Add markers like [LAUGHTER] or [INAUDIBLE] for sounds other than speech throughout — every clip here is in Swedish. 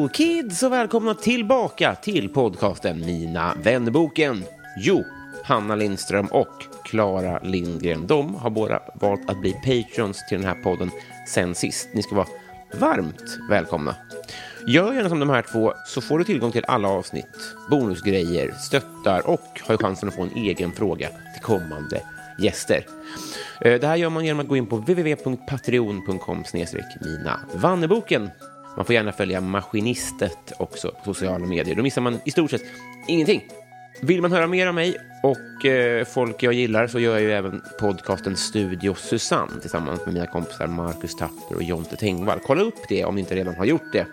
Hello kids och välkomna tillbaka till podcasten Mina vännerboken. Jo, Hanna Lindström och Klara Lindgren, de har båda valt att bli patrons till den här podden sen sist. Ni ska vara varmt välkomna. Gör gärna som de här två så får du tillgång till alla avsnitt, bonusgrejer, stöttar och har chansen att få en egen fråga till kommande gäster. Eh, det här gör man genom att gå in på www.patreon.com mina vanneboken. Man får gärna följa Maskinistet också på sociala medier. Då missar man i stort sett ingenting. Vill man höra mer av mig och eh, folk jag gillar så gör jag ju även podcasten Studio Susanne tillsammans med mina kompisar Marcus Tapper och Jonte Tengvall. Kolla upp det om ni inte redan har gjort det.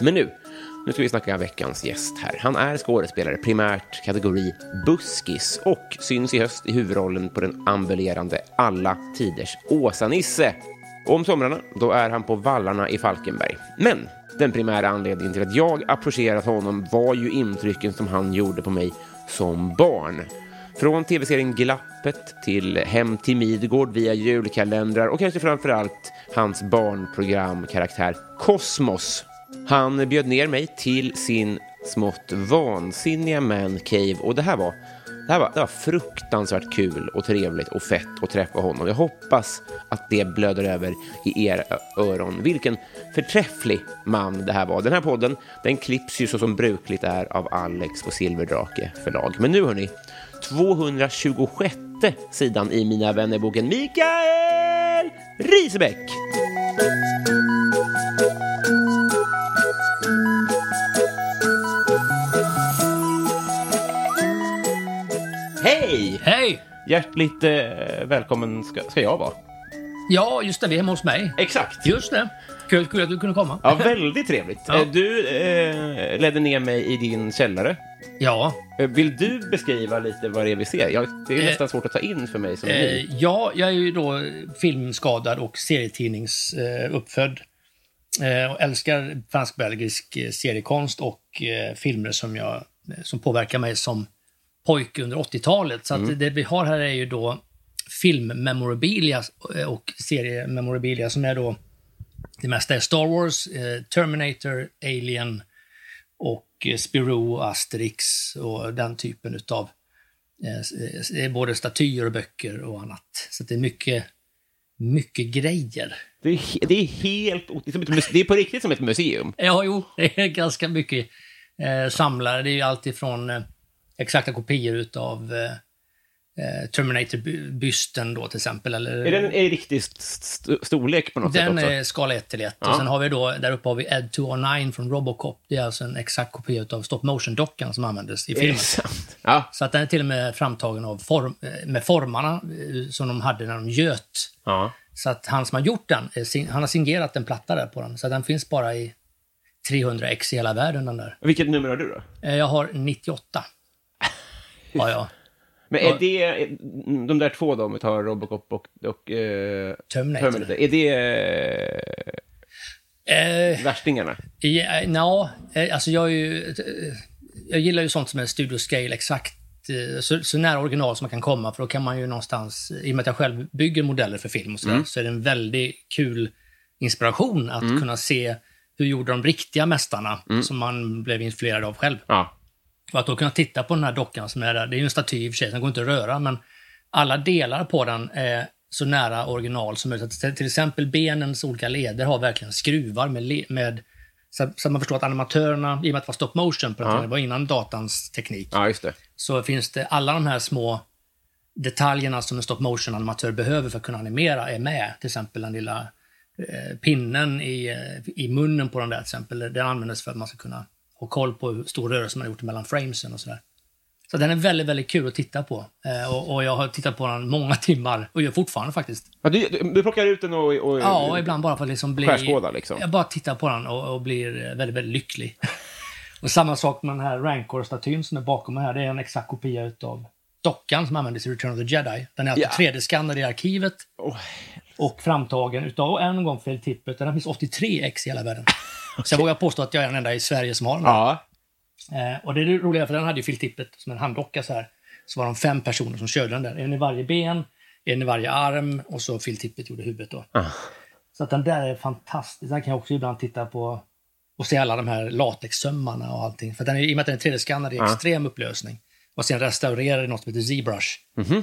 Men nu, nu ska vi snacka veckans gäst här. Han är skådespelare, primärt kategori buskis och syns i höst i huvudrollen på den ambulerande Alla Tiders Åsa-Nisse. Och om somrarna, då är han på vallarna i Falkenberg. Men den primära anledningen till att jag approcherat honom var ju intrycken som han gjorde på mig som barn. Från tv-serien Glappet till Hem till Midgård via julkalendrar och kanske framför allt hans barnprogramkaraktär Kosmos. Han bjöd ner mig till sin smått vansinniga mancave och det här var det här var, det var fruktansvärt kul och trevligt och fett att träffa honom. Jag hoppas att det blöder över i era öron. Vilken förträfflig man det här var. Den här podden den klipps ju så som brukligt är av Alex på Silverdrake förlag. Men nu hörni, 226 sidan i Mina vännerboken Mikael Risebäck. Hej! Hej! Hjärtligt eh, välkommen ska, ska jag vara. Ja, just det. Vi är hemma hos mig. Exakt. Just det. Kul, kul att du kunde komma. Ja, väldigt trevligt. Ja. Eh, Du eh, ledde ner mig i din källare. Ja. Eh, Vill du beskriva lite vad det är vi ser? Jag, det är Eh, nästan svårt att ta in för mig som Eh, ny. ja, jag är ju då filmskadad och serietidningsuppfödd. Eh, eh, och älskar fransk-belgisk seriekonst och filmer som, jag, som påverkar mig som pojke under 80-talet. Så att det vi har här är ju då filmmemorabilia eh, och seriememorabilia som är då det mesta är Star Wars, eh, Terminator, Alien och eh, Spirou, Asterix och den typen utav det är både statyer och böcker och annat. Så det är mycket, mycket grejer. Det är, det är helt... Det är, på riktigt som ett museum. Ja, jo, det är ganska mycket eh, samlare. Det är ju alltifrån exakta kopior utav eh, eh, Terminator-bysten då till exempel. Eller, Är den i riktig st- st- storlek på något Den sätt också? är skala 1 till 1. Ja. Och sen har vi då, där uppe har vi Ed 209 från Robocop. Det är alltså en exakt kopia av stop motion-dockan som användes i filmen. Ja. Så att den är till och med framtagen av form, eh, med formarna eh, som de hade när de göt. ja. Så att han som har gjort den, han har signerat en platta där på den. Så den finns bara i 300 ex i hela världen den där. Vilket nummer har du då? Jag har 98. Ja, ja. Men är det... De där två då, om vi tar Robocop och, och eh, Terminator. Terminator. Är det eh, värstingarna? ja, ja, eh, alltså jag är ju... eh, Jag gillar ju sånt som är studio scale, exakt eh, så, så nära original som man kan komma, för då kan man ju någonstans, i och med att jag själv bygger modeller för film och sådär, så är det en väldigt kul inspiration att kunna se hur gjorde de riktiga mästarna som man blev influerad av själv. Ja. Och att då kunna titta på den här dockan som är där, det är ju en staty i och för sig, den går inte att röra, men alla delar på den är så nära original som möjligt. Så Till exempel benens olika leder har verkligen skruvar med, med så, så man förstår att animatörerna, i och med att det var stop motion på den tiden, det var innan datans teknik, ja, det. så finns det alla de här små detaljerna som en stop motion animatör behöver för att kunna animera är med. Till exempel den lilla eh, pinnen i, eh, i munnen på den där till exempel. Den användes för att man ska kunna ha koll på hur stor rörelse man har gjort mellan framesen och sådär. Så den är väldigt, väldigt kul att titta på. Eh, och, och jag har tittat på den många [LAUGHS] timmar och gör fortfarande faktiskt. Ja, du, du, du plockar ut den och... och Ja, och ibland bara för att liksom bli... Skärskåda, liksom. Jag bara tittar på den och, och blir väldigt, väldigt lycklig. [LAUGHS] och samma sak med den här Rancor-statyn som är bakom mig här. Det är en exakt kopia utav dockan som användes i Return of the Jedi. Den är alltså Ja. 3D-skannad i arkivet. Åh, och framtagen utav en gång Phil Tippett. Den finns 83 ex i hela världen. [LAUGHS] Så jag vågar påstå att jag är den enda i Sverige som har den. Ja. Eh, och det är det roliga, för den hade ju Phil Tippett som en handdocka så här. Så var de fem personer som körde den där. En i varje ben, en i varje arm och så Phil Tippett gjorde huvudet då. Så att den där är fantastisk. Den kan jag också ibland titta på och se alla de här latexsömmarna och allting. För den är, i och med att den är 3D-skannad i extrem upplösning och sen restaurerad i något som heter ZBrush,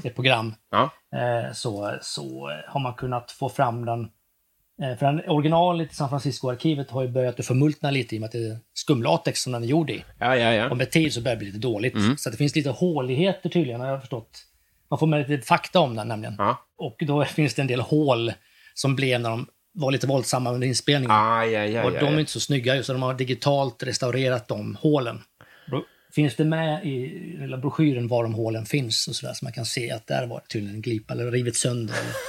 ett program, Ja. eh, så, så har man kunnat få fram den. Eh, för den originalet i San Francisco-arkivet har ju börjat att förmultna lite i och med att det är skumlatex som den är gjord i. Ja, ja. Och med tid så börjar det bli lite dåligt. Så att det finns lite håligheter tydligen, har jag förstått. Man får med lite fakta om den nämligen. Och då [LAUGHS] finns det en del hål som blev när de var lite våldsamma under inspelningen. Ah, ja, ja, och de är ja. inte så snygga, så de har digitalt restaurerat de hålen. Då finns det med i lilla broschyren var de hålen finns och sådär, så man kan se att där var det tydligen en glipa eller rivit sönder. Eller. [LAUGHS]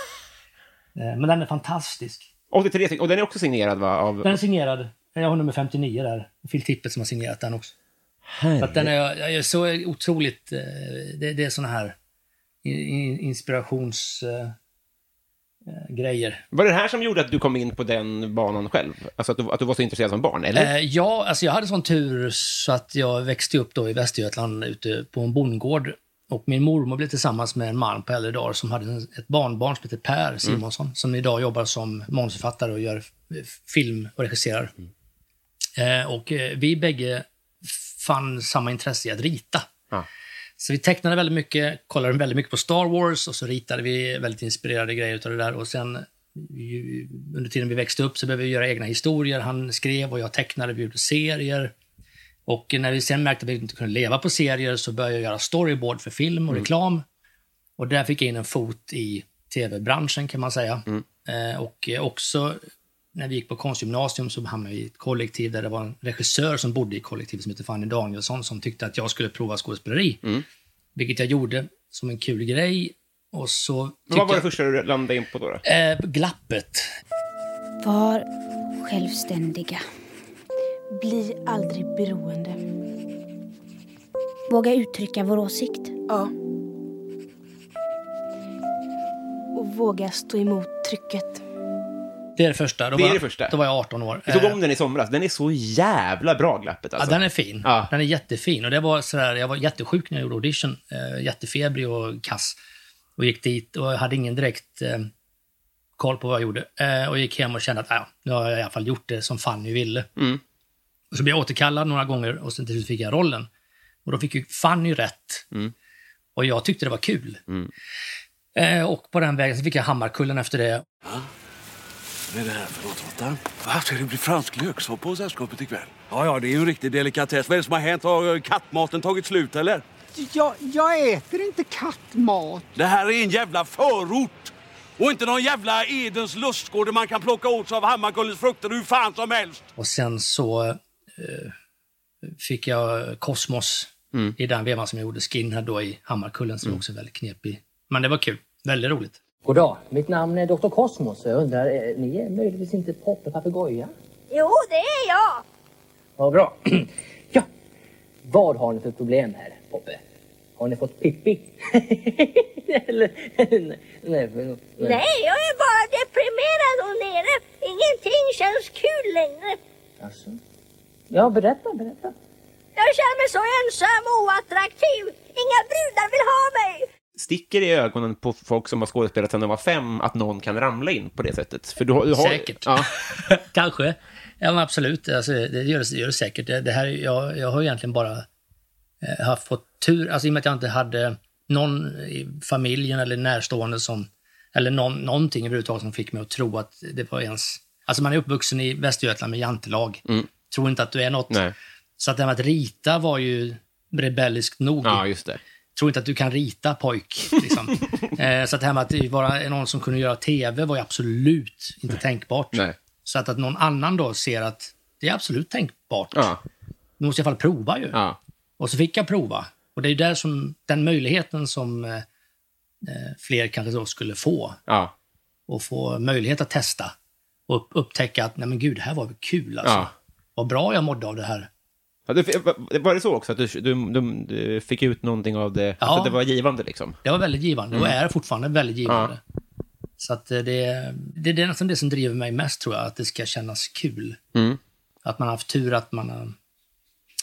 Eh, Men den är fantastisk. 83 stycken. Och den är också signerad, va? Av... Den är signerad. Jag har nummer 59 där. Phil Tippett som har signerat den också. Så att den är, jag är så otroligt... eh, Det, det är såna här inspirations... eh, grejer. Var det det här som gjorde att du kom in på den banan själv? Alltså att du, att du var så intresserad som barn, eller? Eh, ja, alltså jag hade sån tur så att jag växte upp då i Västergötland ute på en bondgård. Och min mormor blev tillsammans med en man på äldre dagar som hade ett barnbarn som heter Per Simonsson, som idag jobbar som manusförfattare och gör film och regisserar. Eh, och eh, vi bägge fann samma intresse i att rita. Ja. Så vi tecknade väldigt mycket, kollade väldigt mycket på Star Wars och så ritade vi väldigt inspirerade grejer utav det där. Och sen ju- under tiden vi växte upp så började vi göra egna historier. Han skrev och jag tecknade, vi gjorde serier. Och när vi sen märkte att vi inte kunde leva på serier så började jag göra storyboard för film och reklam. Och där fick jag in en fot i tv-branschen kan man säga. Eh, och också när vi gick på konstgymnasium så hamnade vi i ett kollektiv där det var en regissör som bodde i kollektivet som heter Fanny Danielsson som tyckte att jag skulle prova skådespeleri. Vilket jag gjorde som en kul grej. Och så Men vad var det första du landade in på då? då? eh, glappet. Var självständiga. Bli aldrig beroende. Våga uttrycka vår åsikt. Ja. Och våga stå emot trycket. Det är det första. Då Det är var, det första. Då var jag 18 år. Vi såg Eh, om den i somras. Den är så jävla bra, glappet alltså. Ja, den är fin. Ja. Den är jättefin. Och det var sådär, jag var jättesjuk när jag gjorde audition. Eh, jättefebrig och kass. Och gick dit och hade ingen direkt eh, koll på vad jag gjorde. Eh, och gick hem och kände att ja, nu har jag i alla fall gjort det som Fanny ville. Mm. Och så blev jag återkallad några gånger och sen till slut fick jag rollen. Och då fick ju Fanny rätt. Mm. Och jag tyckte det var kul. Eh, och på den vägen så fick jag Hammarkullen efter det. Vad är det här för något, Råttan? Va? Ska det bli fransk löksoppa på sällskapet ikväll? Ja, ja, det är ju en riktig delikatess. Vad är det som har hänt? Har kattmaten tagit slut, eller? Jag, jag äter inte kattmat. Det här är en jävla förort! Och inte någon jävla Edens lustgård där man kan plocka åt sig av Hammarkullens frukter hur fan som helst. Och sen så eh, fick jag Kosmos i den vevan som jag gjorde Skinhead då i Hammarkullen, som är också väldigt knepig. Men det var kul. Väldigt roligt. God dag. Mitt namn är Dr. Kosmos. Jag undrar, eh, ni är möjligtvis inte Poppe Papegoja? Jo, det är jag. Vad bra. [CLEARS THROAT] ja. Vad har ni för problem här, Poppe? Har ni fått Pippi? [LAUGHS] Eller, [LAUGHS] nej, nej, nej. Nej, jag är bara deprimerad och nere. Ingenting känns kul längre. Alltså. Ja, berätta, berätta. Jag känner mig så ensam och oattraktiv. Inga brudar vill ha mig. Sticker i ögonen på folk som har skådespelat sedan de var fem att någon kan ramla in på det sättet? För du, har- du har, Säkert. Ja. [LAUGHS] Kanske. Ja, absolut. Alltså, det, gör det, det gör det säkert. Det, det här, jag, jag har egentligen bara eh, haft fått tur, alltså i och med att jag inte hade någon i familjen eller närstående som, eller någon, någonting överhuvudtaget som fick mig att tro att det var ens... Alltså man är uppvuxen i Västergötland med jantelag. Mm. Tror inte att du är något. Nej. Så att det här med att rita var ju rebelliskt nog. ja, just det. Tror inte att du kan rita pojk. Liksom. [LAUGHS] eh, så att det här med att det vara någon som kunde göra TV var absolut inte tänkbart. Nej. Så att, att någon annan då ser att det är absolut tänkbart. Ja. Du måste i alla fall prova ju. Ja. Och så fick jag prova. Och det är där som, den möjligheten som eh, eh, fler kanske då skulle få. Ja. Och få möjlighet att testa. Och upp, upptäcka att, nej men gud, det här var kul alltså. Ja. Vad bra jag mådde av det här. Ja, du, var- det så också, att du, du, du, du fick ut någonting av det? Ja. Alltså, det var givande liksom? Det var väldigt givande och Mm. är fortfarande väldigt givande. Så att eh, det, det, det är nästan det som driver mig mest tror jag, att det ska kännas kul. Mm. Att man har haft tur att man, har-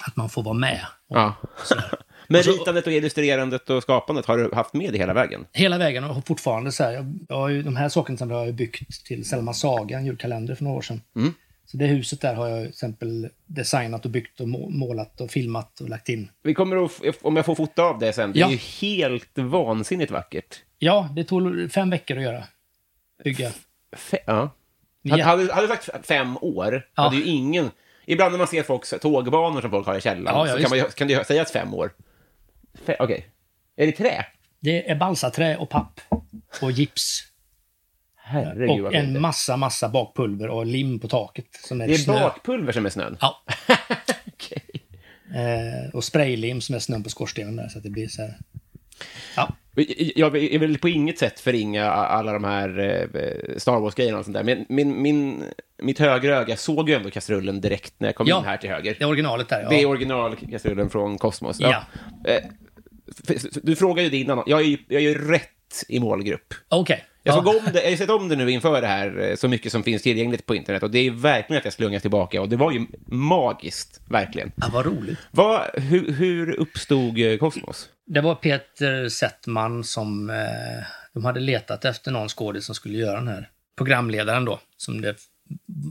att man får vara med. Ja. [LAUGHS] Men ritandet och illustrerandet och skapandet har du haft med det hela vägen? Hela vägen och fortfarande så här, jag, jag har ju, de här sakerna som jag har jag byggt till Selma Saga, en julkalender för några år sedan. Mm. Så det huset där har jag till exempel designat och byggt och må- målat och filmat och lagt in. Vi kommer att, f- om jag får fota av det sen, det Ja. är ju helt vansinnigt vackert. Ja, det tog fem veckor att göra. Bygga. Fe- ja. Hade, hade, hade du sagt f- fem år, Ja. hade ju ingen... Ibland när man ser folks tågbanor som folk har i källaren, Ja, ja, så kan, man, kan det sägas fem år. Okej. Är det trä? Det är balsaträ och papp och gips. Herregud och en massa, massa bakpulver och lim på taket. Som är Det är snö. bakpulver som är snön? Ja. [LAUGHS] eh, och spraylim som är snön på skorstenen där, så att det blir så här. Ja. Jag vill på inget sätt förringa alla de här eh, Star Wars-grejerna och sånt där, men min, min, mitt högra öga såg ju ändå kastrullen direkt när jag kom Ja, in här till höger. Det är originalet där, ja. Det är originalkastrullen från Cosmos. Ja. Eh, f- Du frågade ju det innan, jag är ju, jag är ju rätt i målgrupp. Okej. Jag, såg Ja. om det, jag har sett om det nu inför det här, eh, så mycket som finns tillgängligt på internet, och det är verkligen att jag slungas tillbaka, och det var ju magiskt, verkligen. Ja, vad roligt. Vad, hur, hur uppstod eh, Cosmos? Det var Peter Settman som... Eh, de hade letat efter någon skådis som skulle göra den här programledaren då, som det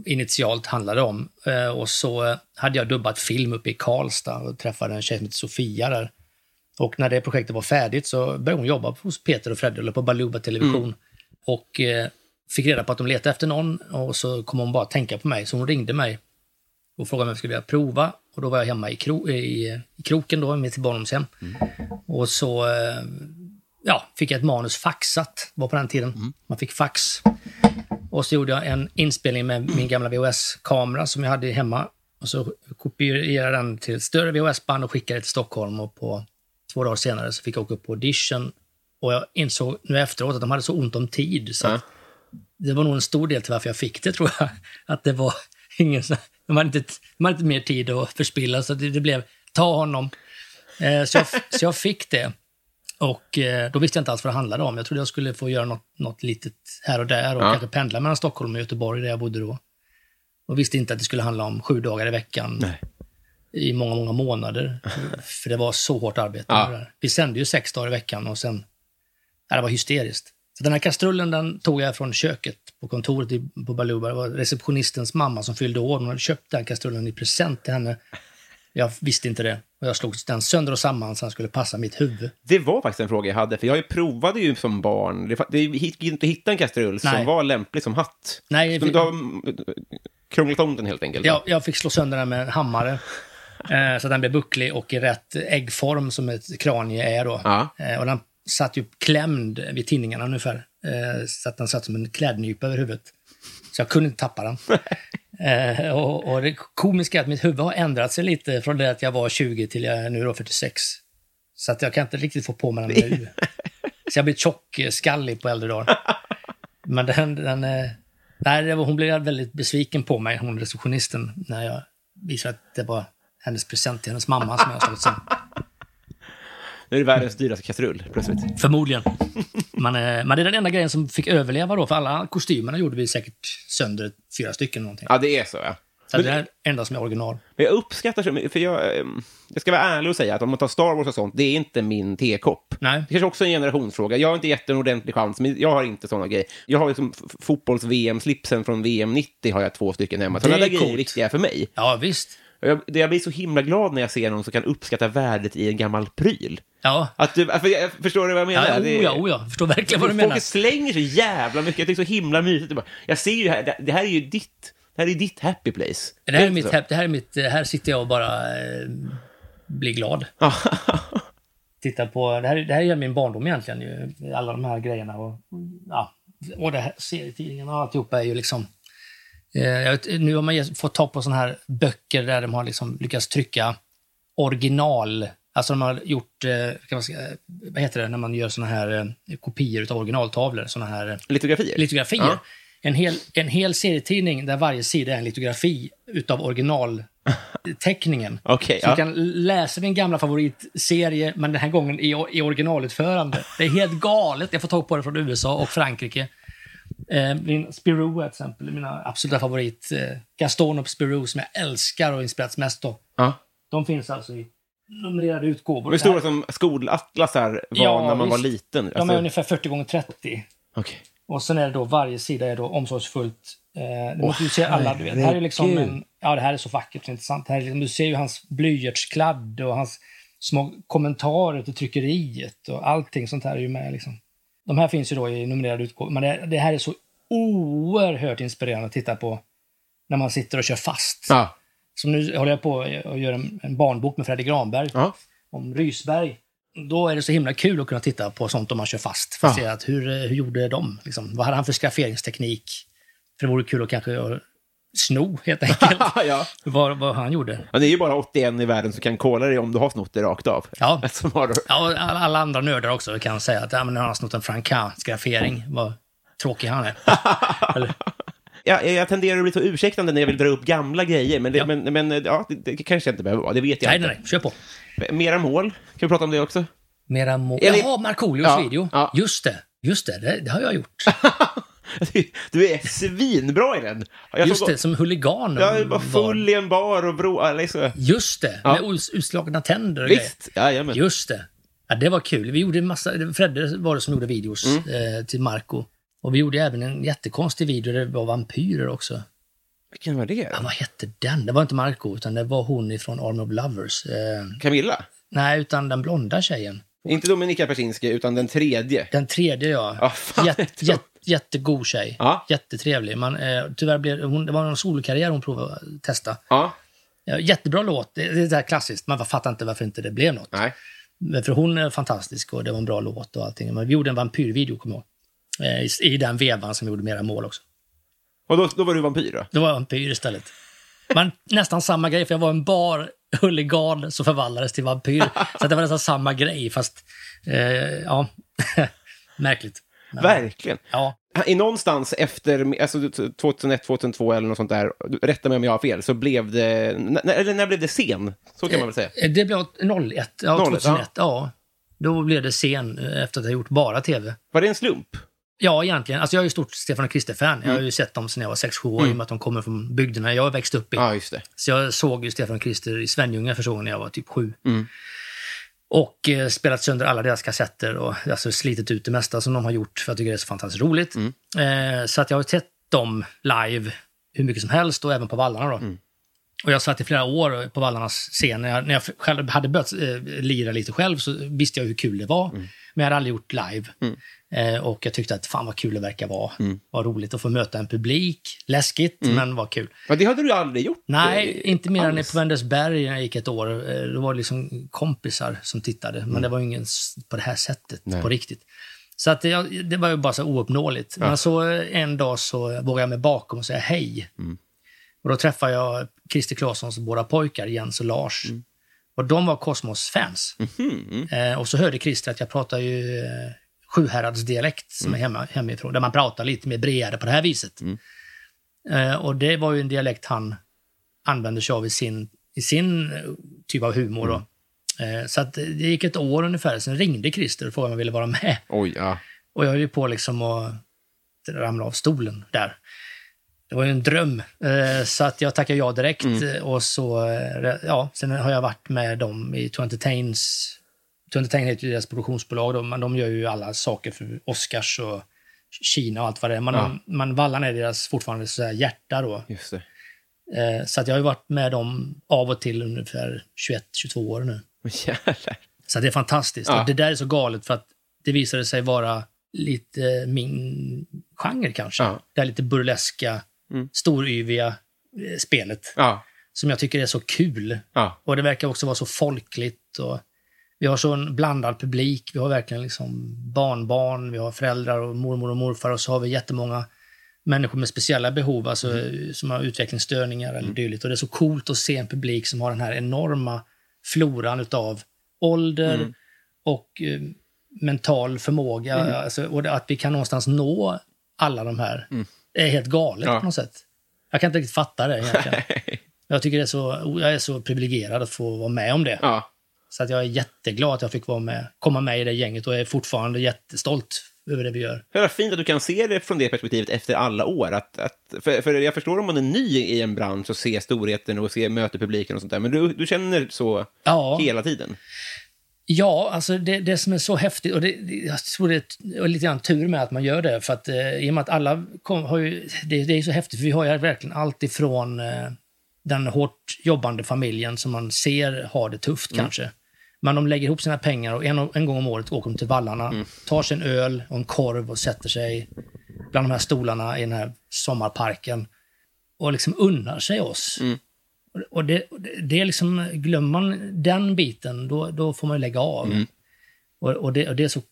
initialt handlade om. Eh, och så hade jag dubbat film uppe i Karlstad och träffade en tjej som heter Sofia där. Och när det projektet var färdigt så började hon jobba hos Peter och Fredde, eller på Baluba Television. Mm. Och eh, fick reda på att de letade efter någon och så kom hon bara tänka på mig. Så hon ringde mig och frågade om jag skulle vilja prova. Och då var jag hemma i, kro i, i kroken då, med till barndomshem. Och så eh, ja, fick jag ett manus faxat, var på den tiden. Man fick fax. Och så gjorde jag en inspelning med min gamla VHS-kamera som jag hade hemma. Och så kopierade jag den till ett större VHS-band och skickade det till Stockholm. Och på två dagar senare så fick jag åka upp på audition. Och jag insåg nu efteråt att de hade så ont om tid. Så att det var nog en stor del till varför jag fick det, tror jag. Att det var ingen... De hade inte, de hade inte mer tid att förspilla, så det, det blev ta honom. Eh, så, jag, så jag fick det. Och eh, då visste jag inte alls vad det handlade om. Jag trodde jag skulle få göra något, något litet här och där och Ja. kanske pendla mellan Stockholm och Göteborg där jag bodde då. Och visste inte att det skulle handla om sju dagar i veckan i många, många månader. För det var så hårt arbete. Ja. Vi sände ju sex dagar i veckan och sen... Ja, det var hysteriskt. Så den här kastrullen den tog jag från köket på kontoret i, på Baluba. Det var receptionistens mamma som fyllde år. Hon hade köpt den kastrullen i present till henne. Jag visste inte det. Och jag slog den sönder och samman så den skulle passa mitt huvud. Det var faktiskt en fråga jag hade, för jag provade ju som barn. Det, gick inte att hitta en kastrull som Nej. var lämplig som hatt. Nej, Så du har krånglat om den helt enkelt? Jag, jag fick slå sönder den med en hammare. Eh, så att den blev bucklig och i rätt äggform som ett kranie är då. Ja. Eh, och den satt ju klämd vid tinningarna ungefär. Eh, så att den satt som en klädnypa över huvudet. Så jag kunde inte tappa den. [LAUGHS] och, och det komiska är att mitt huvud har ändrat sig lite från det att jag var 20 till jag är nu då 46. Så att jag kan inte riktigt få på mig den nu. [LAUGHS] Så jag blir tjock, eh, skallig på äldre dagar. Men den... den nej, hon blev väldigt besviken på mig, hon receptionisten, när jag visade att det var hennes present till hennes mamma som jag har slagit sönder. [LAUGHS] Nu är det världens dyraste kastrull, plötsligt. Förmodligen. Men, eh, men det är den enda grejen som fick överleva då, för alla kostymerna gjorde vi säkert sönder fyra stycken. Någonting. Ja, det är så, ja. Så Men det är det enda som är original. Men jag uppskattar, så- för jag, ehm, jag ska vara ärlig och säga att om man tar Star Wars och sånt, det är inte min tekopp. Nej. Det kanske också är en generationsfråga. Jag har inte gett en ordentlig chans, men jag har inte såna grejer. Jag har liksom fotbolls-VM-slipsen från VM 90 har jag två stycken hemma. Det Sådana är där grejer är viktiga för mig. Ja, visst. Jag, det- jag blir så himla glad när jag ser någon som kan uppskatta värdet i en gammal pryl. Ja. Att du, för jag, förstår du vad jag menar? Ja, Det- oh, ja, oh. Jag förstår verkligen vad du Folk menar. slänger så jävla mycket. Jag tycker det är så himla mysigt. Det Jag ser ju här, det, det här är ju ditt, det här är ditt happy place. Det här är mitt, det här är mitt, här sitter jag och bara eh, blir glad. Titta på, det här, det här är min barndom egentligen ju. Alla de här grejerna och, ja, och det här serietidningen och alltihopa är ju liksom eh, Nu har man fått tag på såna här böcker där de har liksom lyckats trycka original, alltså de har gjort, eh, man vad heter det, när man gör såna här eh, kopior av originaltavlor, såna här eh, Litografier? litografier. Ja. En, hel, en hel serietidning där varje sida är en litografi utav originalteckningen. [LAUGHS] Okej, så ja. du kan läsa din gamla favoritserie, men den här gången i, i originalutförande. Det är helt galet. Jag får tag på det från USA och Frankrike. Eh, min Spirou exempel, mina absoluta favorit. Eh, Gaston och Spirou som jag älskar och inspirerats mest av. Ja. De finns alltså i numrerade utgåvor. De är stora som skolatlasar var Ja, när man var visst. liten. De är Alltså- ungefär 40 gånger 30. Okej. Och sen är det då varje sida är då omsorgsfullt. Eh, du Åh, måste ju se alla, du vet. Det här är liksom en, ja, det här är så vackert och intressant. Det här är liksom, du ser ju hans blyertskladd och hans små kommentarer till tryckeriet och allting sånt här är ju med. Liksom. De här finns ju då i numrerade utgåvor. Men det, det här är så oerhört inspirerande att titta på när man sitter och kör fast. Ja. Så nu håller jag på och gör en, en barnbok med Fredrik Granberg Ja. om Rysberg. Då är det så himla kul att kunna titta på sånt om man kör fast. För att Ja. se att hur, hur gjorde de? Liksom, vad hade han för skafferingsteknik? För det vore kul att kanske sno, helt enkelt. [LAUGHS] ja. vad, vad han gjorde. Ja, det är ju bara 81 i världen som kan kolla dig om du har snott det rakt av. Ja. [LAUGHS] Har... Ja, alla, andra nördar också kan säga att ja, men nu har han snott en Franca-skaffering. Vad tråkig han är. [LAUGHS] Eller, Ja, jag tenderar att bli så ursäktande när jag vill dra upp gamla grejer, men det, men, men, ja, det, det kanske jag inte behöver vara, det vet jag nej, inte. nej, nej, kör på. Mera mål, kan vi prata om det också? Mera må- Eller- Jaha, Markoolios Ja, video. ja. Just det, just det, det, det har jag gjort. [LAUGHS] Du är svinbra i den! Jag Just det, som huligan. Jag var var- full i en bar och bro... Liksom. Just det, Ja. med utslagna tänder och Visst, jajamän. Just det. Ja, det var kul. Vi gjorde en massa, Fredde var det som gjorde videos Mm. eh, till Marco. Och vi gjorde även en jättekonstig video där det var vampyrer också. Vilken var det? Ja, vad hette den? Det var inte Marco, utan det var hon ifrån Army of Lovers. Eh, Camilla? nej, utan den blonda tjejen. Inte Dominika Persinski, utan den tredje. Den tredje, ja. Ja, fan, jätte, jättegod tjej. Ja. Jättetrevlig. Man, eh, tyvärr blev hon, det var en solkarriär hon provade att testa. Ja. Jättebra låt. Det, det är det här klassiskt. Man fattar inte varför inte det blev något. Nej. Men För hon är fantastisk och det var en bra låt och allting. Men vi gjorde en vampyrvideo, kommer jag ihåg. Eh, i, I den vevan som vi gjorde mera mål också. Och då, då var du vampyr då? Det var vampyr istället. Men [LAUGHS] nästan samma grej, för jag var en bar huligan som förvandlades till vampyr. [LAUGHS] Så det var nästan samma grej, fast... Eh, ja, [LAUGHS] märkligt. Verkligen. Ja. I någonstans efter alltså, 2001, 2002 eller något sånt där, rätta mig om jag har fel, så blev det... Eller när blev det scen? Så kan man väl säga. Eh, Det blev 01, ja, 01, 2001. Ja. Då blev det scen eh, efter att jag gjort bara tv. Var det en slump? Ja, egentligen. Alltså, jag är ju stort Stefan och Krister-fan. Jag har Mm. ju sett dem sedan jag var 6-7 år, i Mm. och med att de kommer från bygderna jag växte upp i. Ja. Så jag såg ju Stefan och Krister i Svenljunga första gången när jag var typ sju. Mm. Och eh, spelat sönder alla deras kassetter och alltså, slitit ut det mesta som de har gjort för att jag tycker det är så fantastiskt roligt. Mm. Eh, så att jag har sett dem live hur mycket som helst och även på vallarna. Då. Mm. Och jag satt i flera år på vallarnas scen. När jag, när jag själv hade börjat eh, lira lite själv så visste jag hur kul det var. Men jag hade aldrig gjort live. Mm. Eh, och jag tyckte att fan vad kul det verkar vara. Mm. Vad roligt att få möta en publik. Läskigt, Mm. men vad kul. Ja, det hade du aldrig gjort? Nej, eh, inte mer än alls. på Vänersberg när jag gick ett år. Eh, Det var liksom kompisar som tittade, men Mm. det var ingen på det här sättet, Nej. på riktigt. Så att det, det var ju bara så ouppnåeligt. Ja. Men så eh, en dag så vågade jag mig bakom och säga hej. Mm. Och då träffade jag Christer Claessons båda pojkar, Jens och Lars. Mm. Och de var Kosmos-fans. Mhm. Eh, och så hörde Christer att jag pratar ju eh, Sjuhäradsdialekt som Mm. är hemma, hemifrån, där man pratar lite mer bredare på det här viset. Eh, och det var ju en dialekt han använde sig av i sin, i sin eh, typ av humor. Då. Eh, så att det gick ett år ungefär, sen ringde Christer och frågade om jag ville vara med. Oj, ja. Och jag höll ju på liksom att ramla av stolen där. Det var ju en dröm. Eh, så att jag tackade ja direkt. Mm. Och så, eh, ja, sen har jag varit med dem i 20tains. 20tain heter ju deras produktionsbolag, då, men de gör ju alla saker för Oscars och Kina och allt vad det är. Men, Ja. men Vallan är deras fortfarande så här hjärta då. Eh, så att jag har varit med dem av och till ungefär 21-22 år nu. Jävlar. Så det är fantastiskt. Ja. Det där är så galet för att det visade sig vara lite min genre kanske. Ja. Det här lite burleska, Mm. storyviga eh, spelet. Ja. Som jag tycker är så kul. Ja. Och det verkar också vara så folkligt. Och vi har så en blandad publik. Vi har verkligen liksom barnbarn, vi har föräldrar och mormor och morfar och så har vi jättemånga människor med speciella behov, alltså Mm. som har utvecklingsstörningar eller dylikt. Och det är så coolt att se en publik som har den här enorma floran utav ålder Mm. och eh, mental förmåga. Mm. Alltså, och att vi kan någonstans nå alla de här. Är helt galet Ja. på något sätt. Jag kan inte riktigt fatta det egentligen. [LAUGHS] jag tycker det är så, jag är så privilegierad att få vara med om det. Ja. Så att jag är jätteglad att jag fick vara med, komma med i det gänget och är fortfarande jättestolt över det vi gör. Det är fint att du kan se det från det perspektivet efter alla år. Att, att, för, för jag förstår om man är ny i en bransch och ser storheten och ser, möter publiken och sånt där, men du, du känner så Ja. hela tiden. Ja, alltså det, det som är så häftigt, och det, jag tror det är lite grann tur med att man gör det, för att eh, i och med att alla kom, har ju, det, det är så häftigt, för vi har ju verkligen allt ifrån eh, den hårt jobbande familjen som man ser har det tufft Mm. kanske. Men de lägger ihop sina pengar och en, en gång om året åker de till vallarna, Mm. tar sig en öl och en korv och sätter sig bland de här stolarna i den här sommarparken och liksom unnar sig oss. Mm. Och- det, det- är liksom, glömmer man den biten, då, då får man ju lägga av. Mm. Och, och, det, och det är så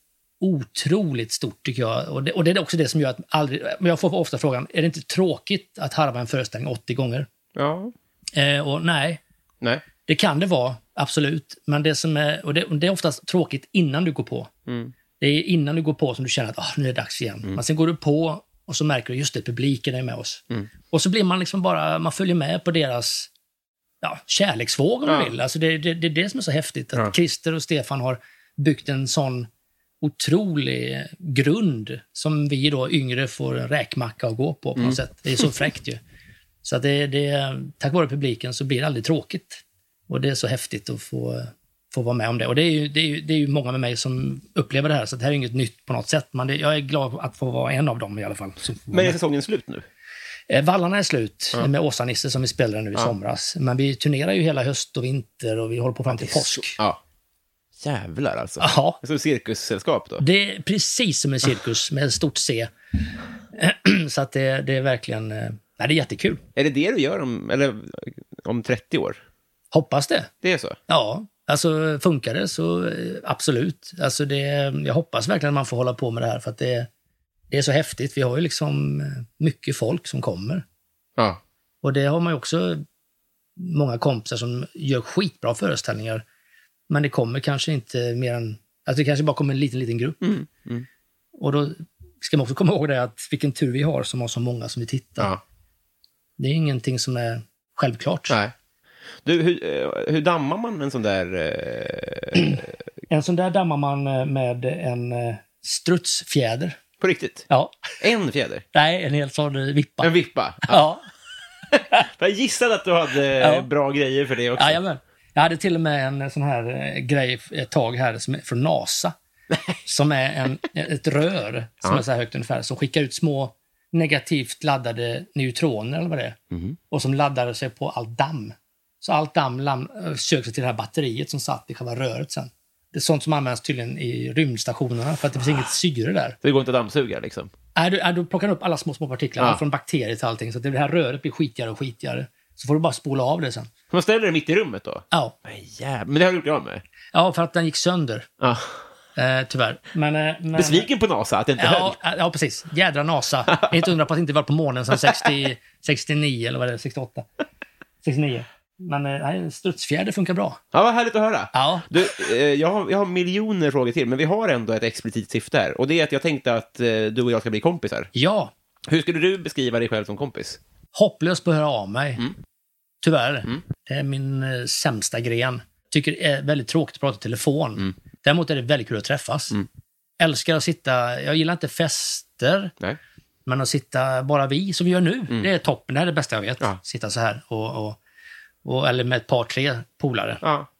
otroligt stort tycker jag. Och det, och det är också det som gör att aldrig, men jag får ofta frågan, är det inte tråkigt att harva en föreställning 80 gånger? Ja. Eh, och nej, Nej. det kan det vara, absolut. Men det som är, och det, det är oftast tråkigt innan du går på. Mm. Det är innan du går på som du känner att ah, nu är det dags igen. Men sen går du på och så märker du just det, publiken är med oss. Mm. Och så blir man liksom bara, man följer med på deras ja, kärleksvåg om Ja. du vill. Alltså det, det, det är det som är så häftigt. Att Ja. Christer och Stefan har byggt en sån otrolig grund som vi då yngre får en räkmacka att gå på på Mm. något sätt. Det är så fräckt ju. Så att det, det, tack vare publiken så blir det aldrig tråkigt. Och det är så häftigt att få, få vara med om det. Och det är, ju, det, är ju, det är ju många med mig som upplever det här, så det här är inget nytt på något sätt. Men det, jag är glad att få vara en av dem i alla fall. Men är säsongen slut nu? Eh, Vallarna är slut Ja. med Åsa-Nisse som vi spelade nu i Ja. somras. Men vi turnerar ju hela höst och vinter och vi håller på fram till Det är påsk. så- Ja. Jävlar alltså. Ja. Som cirkussällskap då? Det är precis som en cirkus med ett stort C. [CLEARS THROAT] Så att det, det är verkligen... eh, Nej, det är jättekul. Är det det du gör om, eller, om 30 år? Hoppas det. Det är så? Ja, alltså funkar det så eh, absolut. Alltså det, jag hoppas verkligen att man får hålla på med det här för att det, det är så häftigt. Vi har ju liksom eh, mycket folk som kommer. Ja. Och det har man ju också många kompisar som gör skitbra föreställningar. Men det kommer kanske inte mer än... Alltså det kanske bara kommer en liten, liten grupp. Mm. Mm. Och då ska man också komma ihåg det att vilken tur vi har som har så många som vi tittar. Ja. Det är ingenting som är självklart. Nej. Du, hur, eh, hur dammar man en sån där... Eh, En sån där dammar man eh, med en strutsfjäder. På riktigt? Ja. En fjäder? Nej, en hel sån vippa. En vippa? Ja. [LAUGHS] Jag gissade att du hade Ja. eh, bra grejer för det också. Jajamän. Jag hade till och med en sån här eh, grej ett tag här som är från NASA. [LAUGHS] som är en, ett rör som Ja. är så här högt ungefär, som skickar ut små negativt laddade neutroner eller vad det är. Mhm. Och som laddar sig på allt damm. Så allt damm eh, söker sig till det här batteriet som satt i själva röret sen. Det är sånt som används tydligen i rymdstationerna för att det finns inget syre där. Så det går inte att dammsuga liksom? Är du, är du plockar upp alla små, små partiklar, Ja. från bakterier till allting, så det här röret blir skitigare och skitigare. Så får du bara spola av det sen. Man ställer det mitt i rummet då? Ja. Men jävlar, men det har du gjort av med? Ja, för att den gick sönder. Ja. Eh, tyvär. Men, eh, men, Besviken på NASA att det inte höll? ja, ja, precis. Jädra NASA. inte undra på att det inte var på månen sedan 60, 69, eller vad är det 68? 69. Men eh, nej, strutsfjäder funkar bra. Ja, vad härligt att höra. Ja. Du, eh, jag, har, jag har miljoner frågor till, men vi har ändå ett explicit syfte här. Och det är att jag tänkte att eh, du och jag ska bli kompisar. Ja. Hur skulle du beskriva dig själv som kompis? Hopplös på att höra av mig. Mm. Tyvärr. Det är min sämsta gren. Tycker det är väldigt tråkigt att prata i telefon. Mm. Däremot är det väldigt kul att träffas. Älskar att sitta... Jag gillar inte fester. Nej. Men att sitta bara vi, som vi gör nu, Mm. det är toppen. Det är det bästa jag vet. Ja. Sitta så här och, och, och, eller med ett par, tre polare. Ja.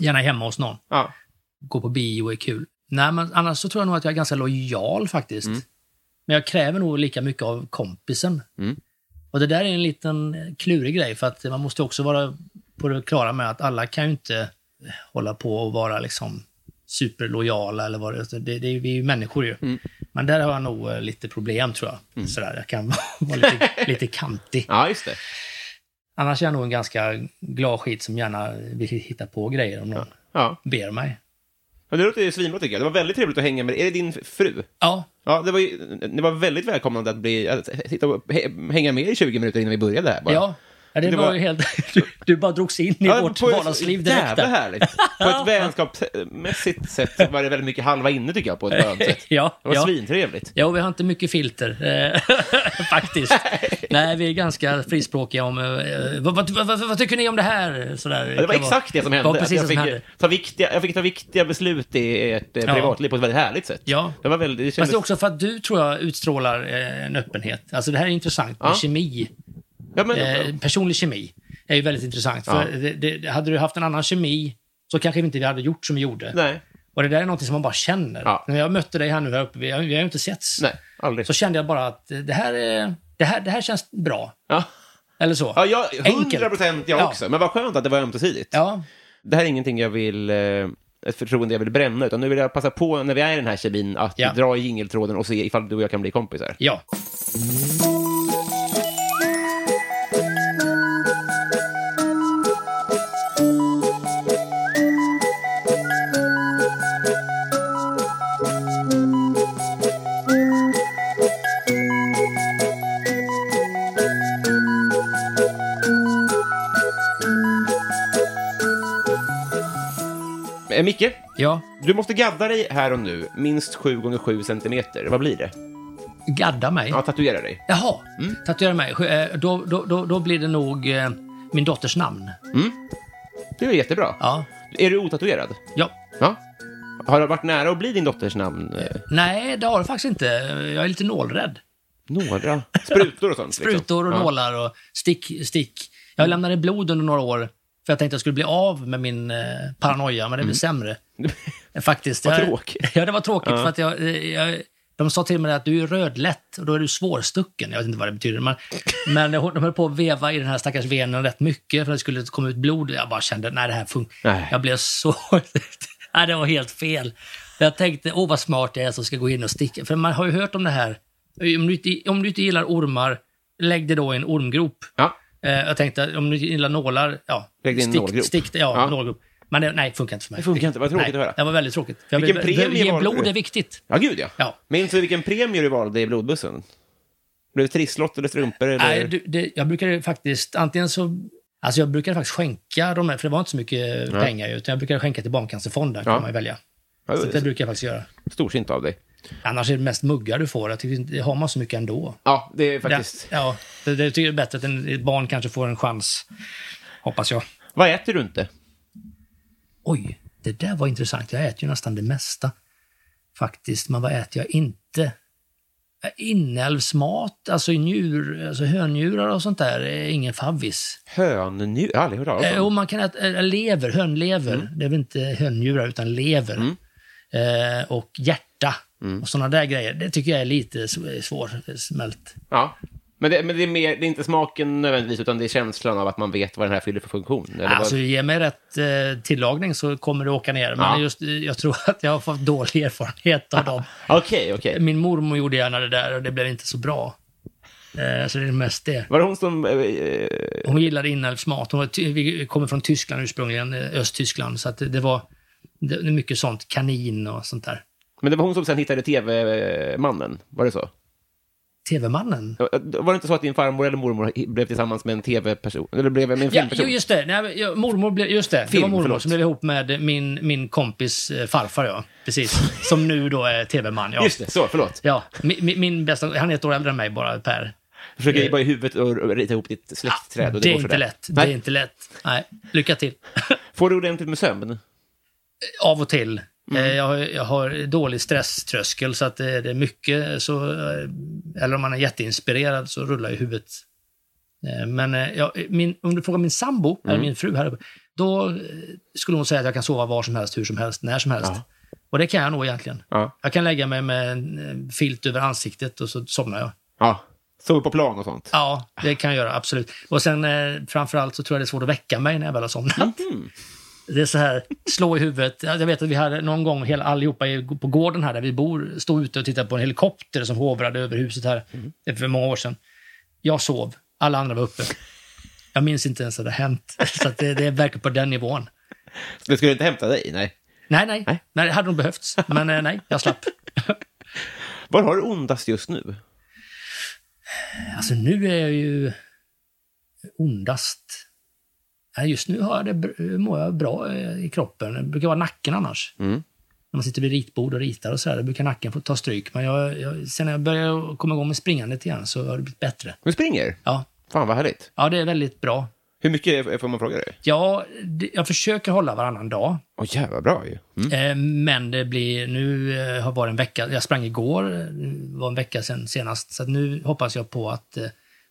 Gärna hemma hos någon. Ja. Gå på bio är kul. Nej, men annars så tror jag nog att jag är ganska lojal faktiskt. Men jag kräver nog lika mycket av kompisen. Mm. Och det där är en liten klurig grej, för att man måste också vara på det klara med att alla kan ju inte hålla på och vara liksom superlojala eller vad det är. Det, det, vi är ju människor ju. Mm. Men där har jag nog eh, lite problem tror jag. Sådär, jag kan [LAUGHS] vara lite, lite kantig. Ja, just det. Annars är jag nog en ganska glad skit som gärna vill hitta på grejer om någon Ja. ber mig. Men det låter ju svinbra tycker jag. Det var väldigt trevligt att hänga med Är det din fru? Ja. Ja, det var, ju, det var väldigt välkomnande att, bli, att he- hänga med i 20 minuter innan vi började här. Bara. Ja, ja det, Det var, var- ju helt... [LAUGHS] Du, du bara drogs in i Ja, vårt vardagsliv direkt. Jävla härligt. På ett vänskapsmässigt sätt var det väldigt mycket halva inne tycker jag, på ett skönt sätt. [LAUGHS] ja, Det var ja. svintrevligt. Ja, och vi har inte mycket filter, eh, [LAUGHS] faktiskt. Nej, vi är ganska frispråkiga om... eh, vad, vad, vad, vad, tycker ni om det här? Sådär, Ja, det var exakt det som hände. Var precis jag, som fick hände. ta viktiga, jag fick ta viktiga beslut i ett eh, privatliv på ett väldigt härligt sätt. Ja. Det var väldigt... Det Fast kändes, det är också för att du, tror jag, utstrålar eh, en öppenhet. Alltså det här är intressant med kemi. Ja, men, Eh, personlig kemi är ju väldigt intressant. För Ja. det, det, hade du haft en annan kemi så kanske inte vi hade gjort som vi gjorde. Nej. Och det där är något som man bara känner. Ja. När jag mötte dig här nu här uppe, vi har, vi har ju inte setts. Nej, aldrig. Så kände jag bara att det här, är, det här, det här känns bra. Ja. Eller så. Ja, jag, 100 Enkelt. procent jag Ja. också. Men vad skönt att det var ömsesidigt. Ja. Det här är ingenting jag vill, eh, ett förtroende jag vill bränna, utan nu vill jag passa på när vi är i den här kemin att dra i jingeltråden och se ifall du och jag kan bli kompisar. Ja. Ja. du måste gadda dig här och nu, minst 7 gånger 7 centimeter. Vad blir det? Gadda mig? Ja, tatuera dig. Jaha. Tatuera mig. Eh, Då, då, då, då blir det nog eh, min dotters namn. Det är jättebra. Ja. Är du otatuerad? Ja. Ja. Har det varit nära att bli din dotters namn? Eh, Nej, det har det faktiskt inte. Jag är lite nålrädd. några? Sprutor och sånt? liksom. Sprutor och Ja. nålar och stick. stick. Jag lämnade blod under några år för jag tänkte att jag skulle bli av med min eh, paranoia, men det blev sämre. [LAUGHS] Faktiskt. Mm. Vad tråkigt. [LAUGHS] Ja, det var tråkigt Ja. för att jag, jag de sa till mig att du är rödlätt och då är du svårstucken. Jag vet inte vad det betyder. Men, [LAUGHS] men de höll på att veva i den här stackars venen rätt mycket för att det skulle komma ut blod. Jag bara kände, nej det här funkar. Jag blev så... nej, det var helt fel. Jag tänkte, åh vad smart jag är som ska gå in och sticka. För man har ju hört om det här. Om du inte, om du inte gillar ormar, lägg det då i en ormgrop. Ja. Eh, jag tänkte, om du gillar nålar, ja. Lägg det i en stick, nålgrop. Stick det, ja, Ja. nålgrop. Men det, nej, funkar inte för mig. Det funkar inte, vad tråkigt nej, att höra. Det var väldigt tråkigt. Jag Vilken vill- premie Ge blod är viktigt. Ja, gud ja. Ja. Minns du vilken premie du valde i blodbussen? Blev det trisslott eller strumpor? Eller? Nej, du, det, jag brukade faktiskt, antingen så... Alltså jag brukade faktiskt skänka dem här, för det var inte så mycket Nej. pengar, utan jag brukade skänka till Barncancerfonden, Ja. kan man ju välja. Ja, Så det brukar jag faktiskt göra. Storsint av dig. Annars är det mest muggar du får. Det har man så mycket ändå. Ja, det är faktiskt... Det, ja, det, det tycker jag är bättre att en, ett barn kanske får en chans. Hoppas jag. Vad äter du inte? Oj, det där var intressant. Jag äter ju nästan det mesta. Faktiskt. Men vad äter jag inte? Inälvsmat, alltså njur, alltså hönnjurar och sånt där, är ingen favvis. Hönnjur? Jag har aldrig hört talas Eh, om. och man kan äta äh, lever, hönlever. Det är väl inte hönnjurar utan lever. Eh, och hjärta och sådana där grejer. Det tycker jag är lite svårsmält. Ja. Men, det, men det, är mer, det är inte smaken nödvändigtvis, utan det är känslan av att man vet vad den här fyller för funktion. Eller Alltså, vad... ge mig rätt eh, tillagning så kommer det åka ner. Men Ja. just, eh, jag tror att jag har fått dålig erfarenhet av dem. [LAUGHS] Okej, okej. Min mormor gjorde gärna det där och det blev inte så bra. Eh, så det är mest det. Var det hon som... eh, eh, Hon gillade inälvsmat. Hon var vi kommer från Tyskland ursprungligen, eh, Östtyskland. Så att det, det var det, mycket sånt, kanin och sånt där. Men det var hon som sen hittade TV-mannen, var det så? TV-mannen? Var det inte så att din farmor eller mormor blev tillsammans med en TV-person? Eller blev med en Ja, filmperson? jo, just det. Nej, ja, mormor blev, just det. Film, det var mormor förlåt. som blev ihop med min, min kompis eh, farfar, ja. Precis. Som nu då är TV-man, ja. Just det, så, förlåt. Ja, min, min- bästa, han är ett år äldre än mig bara, Per. Försöker Eh, bara i huvudet och rita ihop ditt släktträd. och Det är går inte lätt. Nej. Det är inte lätt. Nej, lycka till. Får du ordentligt med sömn? Av och till. Eh, Jag, har, jag har dålig stresströskel så att det, det är mycket så, eh, eller om man är jätteinspirerad så rullar ju huvudet. Eh, Men jag, min, om du frågar min sambo, eller min fru här uppe, då skulle hon säga att jag kan sova var som helst, hur som helst, när som helst. Och det kan jag nog egentligen. Ja. Jag kan lägga mig med en filt över ansiktet och så somnar jag. Ja. Sov på plan och sånt? Ja, det kan jag göra, absolut. Och sen eh, framförallt så tror jag det är svårt att väcka mig när jag väl har somnat. Det är så här, slå i huvudet. Jag vet att vi hade någon gång, hela, allihopa på gården här där vi bor, stod ute och tittade på en helikopter som hovrade över huset här är för många år sedan. Jag sov, alla andra var uppe. Jag minns inte ens att det hänt. Så det, det är verkligen på den nivån. Det skulle inte hämta dig? Nej. Nej, nej, nej. det hade nog behövts. Men eh, nej, jag slapp. [LAUGHS] Var har du ondast just nu? Alltså nu är jag ju ondast. Just nu har jag det, br- mår jag bra eh, i kroppen. Det brukar vara nacken annars. Mm. När man sitter vid ritbord och ritar och så då brukar nacken få ta stryk. Men jag, jag, sen när jag började komma igång med springandet igen så har det blivit bättre. Du springer? Ja. Fan vad härligt. Ja, det är väldigt bra. Hur mycket är- får man fråga dig? Ja, det, jag försöker hålla varannan dag. Åh jävlar bra ju. Mm. Eh, Men det blir, nu eh, har varit en vecka, jag sprang igår, eh, det var en vecka sedan senast, så nu hoppas jag på att eh,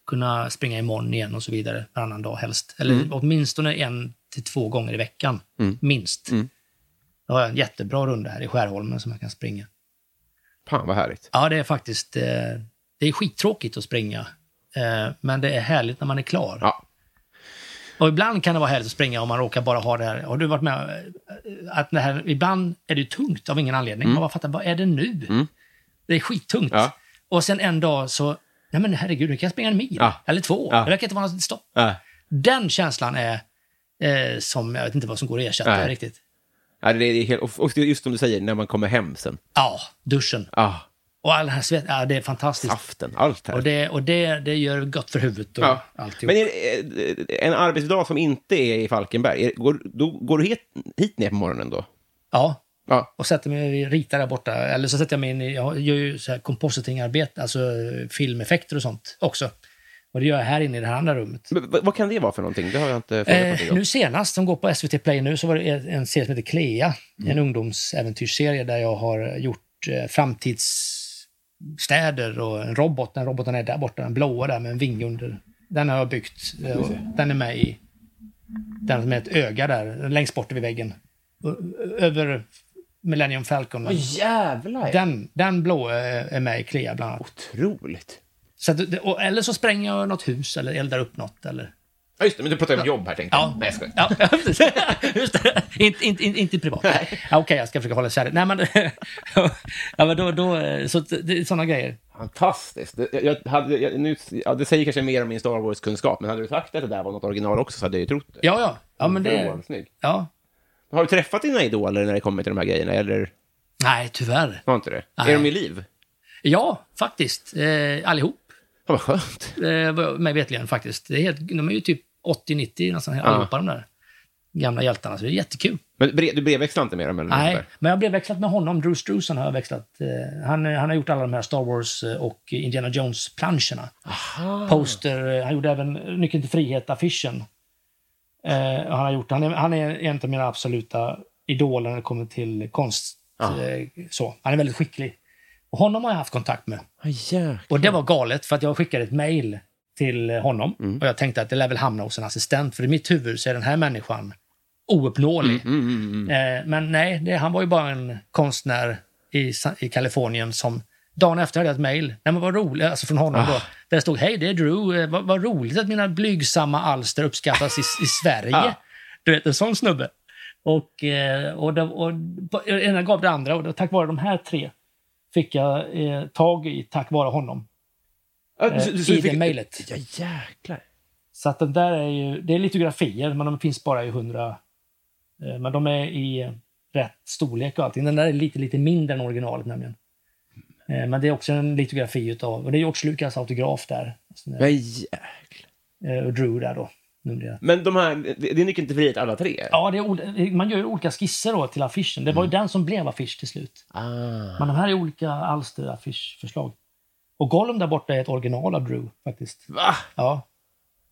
kunna springa imorgon igen och så vidare, varannan dag helst. Eller Mm. åtminstone en till två gånger i veckan, Mm. minst. Mm. Då har jag en jättebra runda här i Skärholmen som jag kan springa. Fan vad härligt. Ja, det är faktiskt, eh, det är skittråkigt att springa, eh, men det är härligt när man är klar. Ja. Och ibland kan det vara härligt att springa om man råkar bara ha det här. Har du varit med eh, att det här, ibland är det tungt av ingen anledning. Mm. Man bara fattar, vad är det nu? Mm. Det är skittungt. Ja. Och sen en dag så, nej men herregud, nu kan jag springa en mil. Ja. Eller två. Ja. Det verkar inte vara något stopp. Äh. Den känslan är eh, som, jag vet inte vad som går att ersätta Nej. riktigt. Ja, det är helt, och just som du säger, när man kommer hem sen. Ja, duschen. Ah, Och all den här svett, ja det är fantastiskt. saften, allt här. Och, det, och det, det gör gott för huvudet och Ja. alltihop. Men det, eh, en arbetsdag som inte är i Falkenberg, är, går, då går du hit, hit ner på morgonen då? Ja, Ja. och sätter mig och ritar där borta. Eller så sätter jag mig in i, jag gör ju så här compositing-arbete, alltså filmeffekter och sånt också. Och det gör jag här inne i det här andra rummet. Men vad- kan det vara för någonting? Det har jag inte Eh, om. nu senast, som går på SVT Play nu, så var det en serie som heter Klea. En ungdomsäventyrsserie där jag har gjort eh, framtidsstäder och en robot. Den roboten är där borta, den blåa där med en vinge under. Den har jag byggt. eh, Den är med i... Den med ett öga där, längst bort vid väggen. Över Millennium Falcon. jävlar! Den, den blå är är med i Klea bland annat. Otroligt. Så att, och, eller så spränger jag något hus eller eldar upp något. Eller... Ja, just det, men du pratar om jobb här tänkte jag. Ja. Nej, jag skojar. Ja, [LAUGHS] just det. Inte, inte, inte, inte privat. Ja, Okej, jag ska försöka hålla det. Nej, men, [LAUGHS] ja, men då, då, så att det är sådana grejer. Fantastiskt. Det- Jag, hade, jag, nu, ja, det säger kanske mer om min Star Wars-kunskap, men hade du sagt att det där var något original också så hade jag ju trott det. Ja, ja. ja men det, snygg. ja. Har du träffat dina idoler när det kommer till de här grejerna, eller Nej, tyvärr. har inte det? Nej. Är de i liv? Ja, faktiskt. Eh, allihop. Ja, vad skönt. Eh, mig vetligen faktiskt. Det är helt, de är ju typ 80-90 nästan, allihopa de där gamla hjältarna. Så det är jättekul. Men du brevväxlar inte med dem? Eller Nej, men jag blev växlat med honom. Drew Struzan har jag växlat. Eh, han, han har gjort alla de här Star Wars eh, och Indiana Jones-planscherna. Poster, eh, han gjorde även Nyckeln till frihet-affischen. Eh, han, har gjort, han, är, han är en av mina absoluta idoler när det kommer till konst. Ah. Eh, så. Han är väldigt skicklig. Och honom har jag haft kontakt med. Ja, Och det var galet för att jag skickade ett mejl till honom Mm. och jag tänkte att det lär väl hamna hos en assistent för i mitt huvud så är den här människan ouppnåelig. Mm, Eh, men nej, det, han var ju bara en konstnär i, i Kalifornien som dagen efter hade jag ett mejl, alltså från honom Ah. då, där det stod hej det är Drew, eh, vad, vad roligt att mina blygsamma alster uppskattas i, i Sverige. Ah. Du vet, en sån snubbe. Och, eh, och, det, och på- ena gav det andra och tack vare de här tre fick jag eh, tag i tack vare honom. Ja, Eh, så- så I det mejlet. Ja, jäklar. Så att den där är ju, det är litografier, men de finns bara i 100... eh, Men de är i eh, rätt storlek och allting. Den där är lite, lite mindre än originalet nämligen. Eh, Men det är också en litografi utav, och det är George Lucas autograf där. Men, jä- Eh, Och Drew där då. men de här, det är nyckeln till frihet alla tre? Ja, det är, man gör ju olika skisser då till affischen. Det var ju den som blev affisch till slut. Ah. Men de här är olika alster, affischförslag. Och Gollum där borta är ett original av Drew faktiskt. Va? Ja.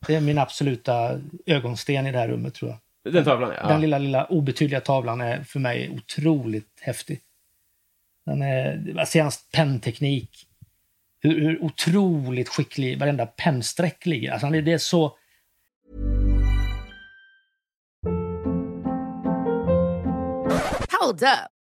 Det är min absoluta ögonsten i det här rummet tror jag. Den tavlan, ja. Den lilla, lilla obetydliga tavlan är för mig otroligt häftig. Den är, ser hans pennteknik. Hur, hur otroligt skicklig varenda pennsträck ligger. Alltså han det är så... Hold up.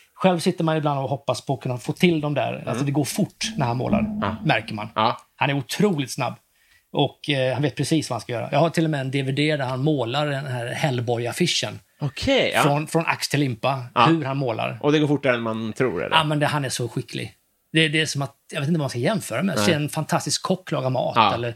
Själv sitter man ibland och hoppas på att kunna få till dem där. Alltså det går fort när han målar, märker man. Han är otroligt snabb. Och eh, han vet precis vad han ska göra. Jag har till och med en DVD där han målar den här Hellboy-affischen. Okej, ja. Från, från ax till limpa, Ja. hur han målar. Och det går fortare än man tror, eller? Ja, men det, han är så skicklig. Det, det är som att, jag vet inte vad man ska jämföra med. Nej. Se en fantastisk kock laga mat. Ja. Eller,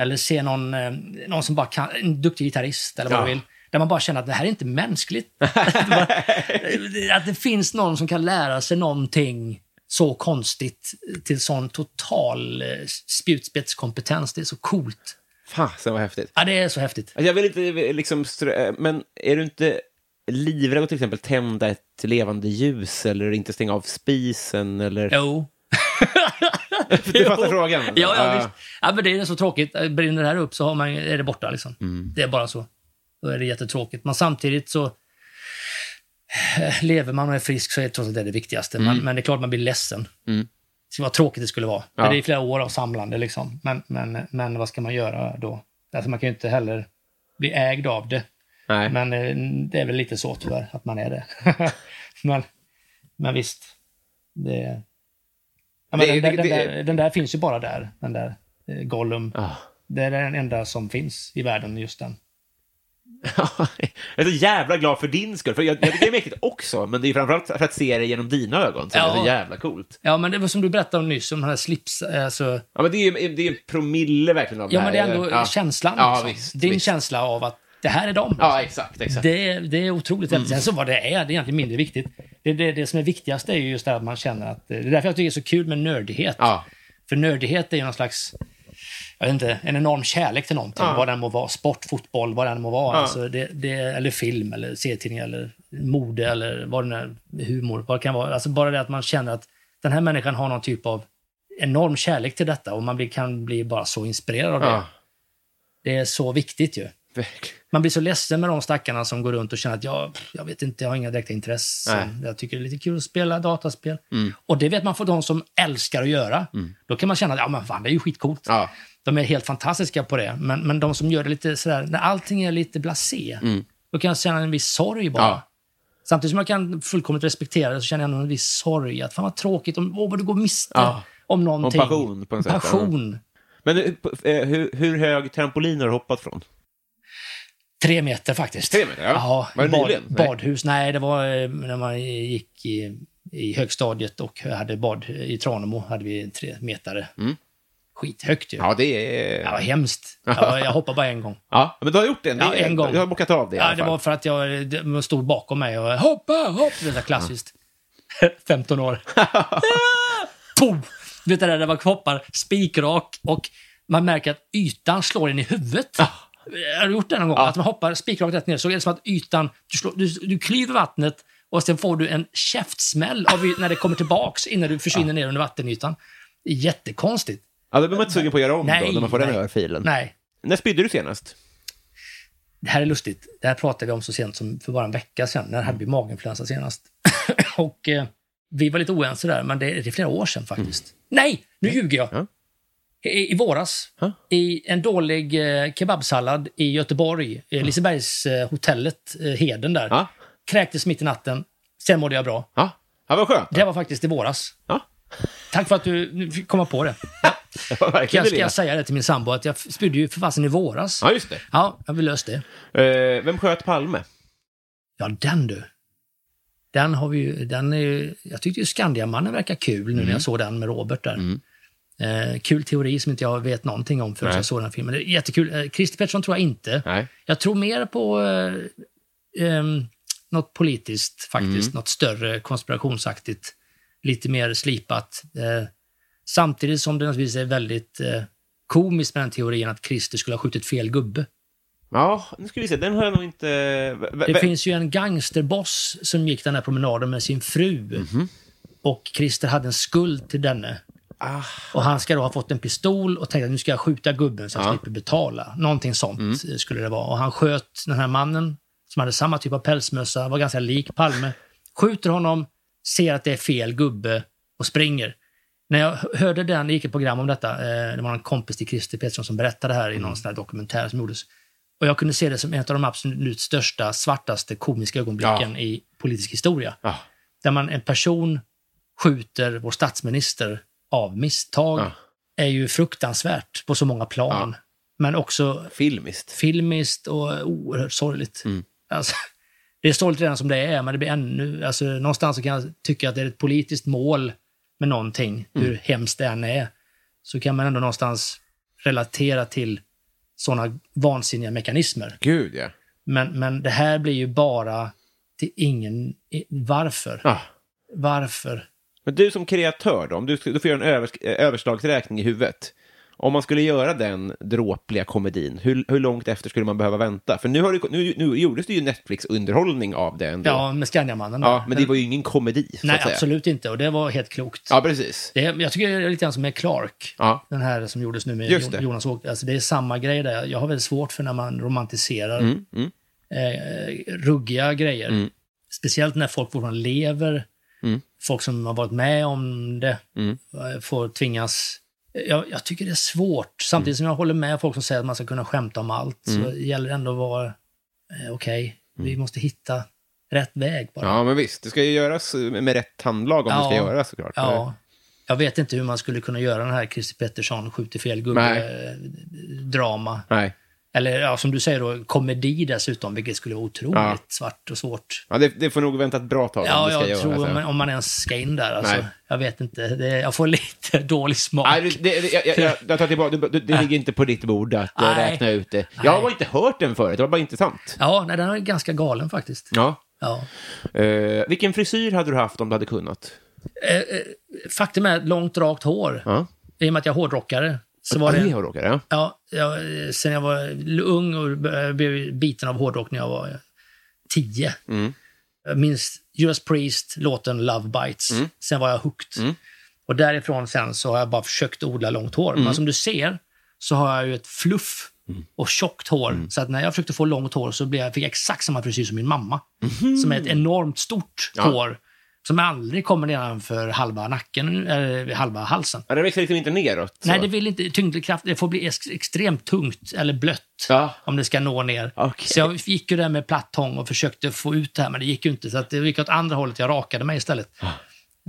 eller se någon, eh, någon som bara kan, en duktig gitarrist eller vad Ja. du vill. Där man bara känner att det här är inte mänskligt. att, [LAUGHS] bara, [LAUGHS] att det finns någon som kan lära sig någonting så konstigt till sån total eh, spjutspetskompetens. Det är så coolt. Fasen vad häftigt. Ja, det är så häftigt. Alltså, Jag vill inte liksom... strö- Men är du inte livrädd att till exempel tända ett levande ljus eller inte stänga av spisen eller... Jo. [LAUGHS] du fattar frågan? Ja, ja, visst. Ja, men det är så tråkigt. Brinner det här upp så har man, är det borta. Liksom. Mm. Det är bara så. Då är det jättetråkigt. Men samtidigt så eh, lever man och är frisk så är det trots allt det det viktigaste. Man, Mm. men det är klart man blir ledsen. Mm. Så vad tråkigt det skulle vara. Ja. Det är flera år av samlande. Liksom. Men, men, men vad ska man göra då? Alltså man kan ju inte heller bli ägd av det. Nej. Men eh, det är väl lite så tyvärr, att man är det. [LAUGHS] men, men visst. Det, ja, men Det- den, där, det- den, det- där, den där finns ju bara där, den där eh, Gollum. Ah. Det är den enda som finns i världen, just den. Jag är så jävla glad för din skull, för jag, jag tycker det är mäktigt också, men det är framförallt för att se det genom dina ögon som Ja. är så jävla coolt. Ja, men det var som du berättade om nyss, om den här slips... Alltså, Ja, men det är ju det är en promille verkligen av ja, det men här. det är ändå Ja. känslan. Ja, liksom. visst. Din visst. känsla av att det här är dem. Ja, exakt, exakt. Det, är- det är otroligt häftigt. Sen så vad det är, det är egentligen mindre viktigt. Det, det, det som är viktigast är ju just det att man känner att... Det är därför jag tycker det är så kul med nördighet. För nördighet är ju någon slags... Jag vet inte, en enorm kärlek till någonting. Ja. Vad den må vara. Sport, fotboll, vad den må vara. Ja. Alltså det, det, eller film, eller serietidning, eller mode, eller vad det är. Humor, vad det kan vara. Alltså bara det att man känner att den här människan har någon typ av enorm kärlek till detta och man blir, kan bli bara så inspirerad av det. Ja. Det är så viktigt ju. Man blir så ledsen med de stackarna som går runt och känner att jag, jag vet inte, jag har inga direkta intressen. Jag tycker det är lite kul att spela dataspel. Mm. Och det vet man för de som älskar att göra. Då kan man känna att ja, men fan, det är ju skitcoolt. Ja. De är helt fantastiska på det. Men, men de som gör det lite sådär, när allting är lite blasé, Mm. då kan jag känna en viss sorg bara. Ja. Samtidigt som jag kan fullkomligt respektera det så känner jag ändå en viss sorg. Att fan vad tråkigt, om, åh vad du går miste Ja. om någonting. passion på något sätt. Passion. Men eh, hur, hur hög trampolin har du hoppat från? Tre meter faktiskt. Tre meter, ja. Var det bad, nyligen? Nej. Badhus. Nej, det var eh, när man gick i, i högstadiet och hade bad i Tranemo. hade vi en tre metare. Mm. Skithögt ju. Ja, det är... Ja, hemskt. Ja, jag hoppade bara en gång. [LAUGHS] Ja, men du har gjort det? Ja, Det en gång. Du har bockat av det i Ja, alla det fall. var för att jag de stod bakom mig och hoppa, hopp. Det är så klassiskt. 15 [LAUGHS] år. [LAUGHS] Pum! Du vet det där, där man hoppar spikrak och man märker att ytan slår en i huvudet. Har du gjort det någon gång? Att man hoppar spikrakt rätt ner så är det som att ytan, du, slår, du, du klyver vattnet och sen får du en käftsmäll av, när det kommer tillbaks innan du försvinner ner under vattenytan. Det jättekonstigt. Ja, då blir man inte sugen på att göra om Nej, då, när man får den nej. örfilen. Nej. När spydde du senast? Det här är lustigt. Det här pratade vi om så sent som för bara en vecka sedan. När hade vi maginfluensa senast. [CLEARS THROAT] och eh, vi var lite oense där, men det, det är flera år sedan faktiskt. Nej, nu ljuger jag. Ja. I, i våras, i en dålig eh, kebabsallad i Göteborg, eh, Lisebergshotellet, eh, Heden där. Kräktes mitt i natten, sen mådde jag bra. Ja, ja vad skönt. Det var faktiskt i våras. Ja. Tack för att du komma på det. [LAUGHS] Jag ska jag säga det till min sambo, att jag spydde ju för fasen i våras. Ja, just det. Ja, jag vill lösa det. Eh, vem sköt Palme? Ja, den du. Den har vi ju, den är jag tyckte ju Skandiamannen verkar kul nu när Mm. jag såg den med Robert där. Eh, kul teori som inte jag vet någonting om förrän Nej. jag såg den filmen. Det är jättekul. Eh, Christer Pettersson tror jag inte. Nej. Jag tror mer på eh, ehm, något politiskt faktiskt, Mm. något större konspirationsaktigt. Lite mer slipat. Eh, samtidigt som det naturligtvis är väldigt eh, komiskt med den teorin att Christer skulle ha skjutit fel gubbe. Ja, nu ska vi se. Den har jag nog inte... v- Det finns ju en gangsterboss som gick den här promenaden med sin fru. Mhm. Och Christer hade en skuld till denne. Och han ska då ha fått en pistol och tänkte att nu ska jag skjuta gubben så jag Ja. slipper betala. Någonting sånt eh, skulle det vara. Och han sköt den här mannen som hade samma typ av pälsmössa, var ganska lik Palme. Skjuter honom, ser att det är fel gubbe och springer. När jag hörde den, det gick ett program om detta, eh, det var en kompis till Christer Pettersson som berättade det här i någon sån dokumentär som gjordes. Och jag kunde se det som en av de absolut största, svartaste komiska ögonblicken i politisk historia. Ja. Där man, en person skjuter vår statsminister av misstag Ja. är ju fruktansvärt på så många plan. Men också Filmiskt. filmiskt och oerhört sorgligt. Mm. Alltså, det är sorgligt redan som det är, men det blir ännu... Alltså, någonstans så kan jag tycka att det är ett politiskt mål med någonting, Mm. hur hemskt det än är. Så kan man ändå någonstans relatera till sådana vansinniga mekanismer. Gud, ja. Men, men det här blir ju bara till ingen... Varför? Ah. Varför? Men du som kreatör då, om du, du får göra en övers, överslagsräkning i huvudet. Om man skulle göra den dråpliga komedin, hur, hur långt efter skulle man behöva vänta? För nu, har det, nu, nu gjordes det ju Netflix-underhållning av det ändå. Ja, med Skandiamannen. Ja, men det var ju ingen komedi, Nej, absolut inte. Och det var helt klokt. Ja, precis. Det jag tycker det är lite grann som med Clark. Ja. Den här som gjordes nu med Just det. Jonas Åk. Alltså det är samma grej där. Jag har väldigt svårt för när man romantiserar Mm, mm. eh, ruggiga grejer. Mm. Speciellt när folk fortfarande lever. Mm. Folk som har varit med om det Mm. eh, får tvingas... Jag, jag tycker det är svårt. Samtidigt Mm. som jag håller med folk som säger att man ska kunna skämta om allt, så gäller det ändå att vara... Eh, Okej, vi måste hitta rätt väg bara. Mm. Ja, men visst. Det ska ju göras med rätt handlag om det ska Ja. göras såklart. Ja. Jag vet inte hur man skulle kunna göra den här Christer Pettersson skjuter fel gubbe-drama. Nej. Eller ja, som du säger då, komedi dessutom, vilket skulle vara otroligt Ja. svart och svårt. Ja, det, det får nog vänta ett bra tag Ja, ska jag göras. tror ja. om, man- om man ens ska in där. Alltså. Nej. Jag vet inte, det, jag får [LAUGHS] lite dålig smak. Nej, det, det, jag, jag, jag, jag tar tillbaka, det, det, ligger inte på ditt bord att eh, Nej. räkna ut det. Jag har Nej. inte hört den förut, det var bara intressant. Ja, nej, den är ganska galen faktiskt. Ja. Ja. Eh, vilken frisyr hade du haft om du hade kunnat? Eh, eh, faktum är långt, rakt hår. Ja. I och med att jag är hårdrockare. Så var det, det är hårdrockare, ja. Ja, jag, sen jag var ung och blev biten av hårdrock när jag var tio. Mm. Jag minns Judas Priest, låten Love Bites. Mm. Sen var jag hooked. Mm. Och därifrån sen så har jag bara försökt odla långt hår. Mm. Men som du ser så har jag ju ett fluff och tjockt hår. Mm. Så att när jag försökte få långt hår så blev jag, fick jag exakt samma frisyr som min mamma. Som är ett enormt stort Mhm. Ja. hår. Som aldrig kommer nedanför halva nacken, eller halva halsen. Ja, den växer liksom inte neråt. så. Nej, det vill inte. Tyngdkraft, det får bli ex extremt tungt eller blött Ja. om det ska nå ner. Okej. Så jag gick ju där med platt tång och försökte få ut det här, men det gick ju inte. Så att det gick åt andra hållet. Jag rakade mig istället.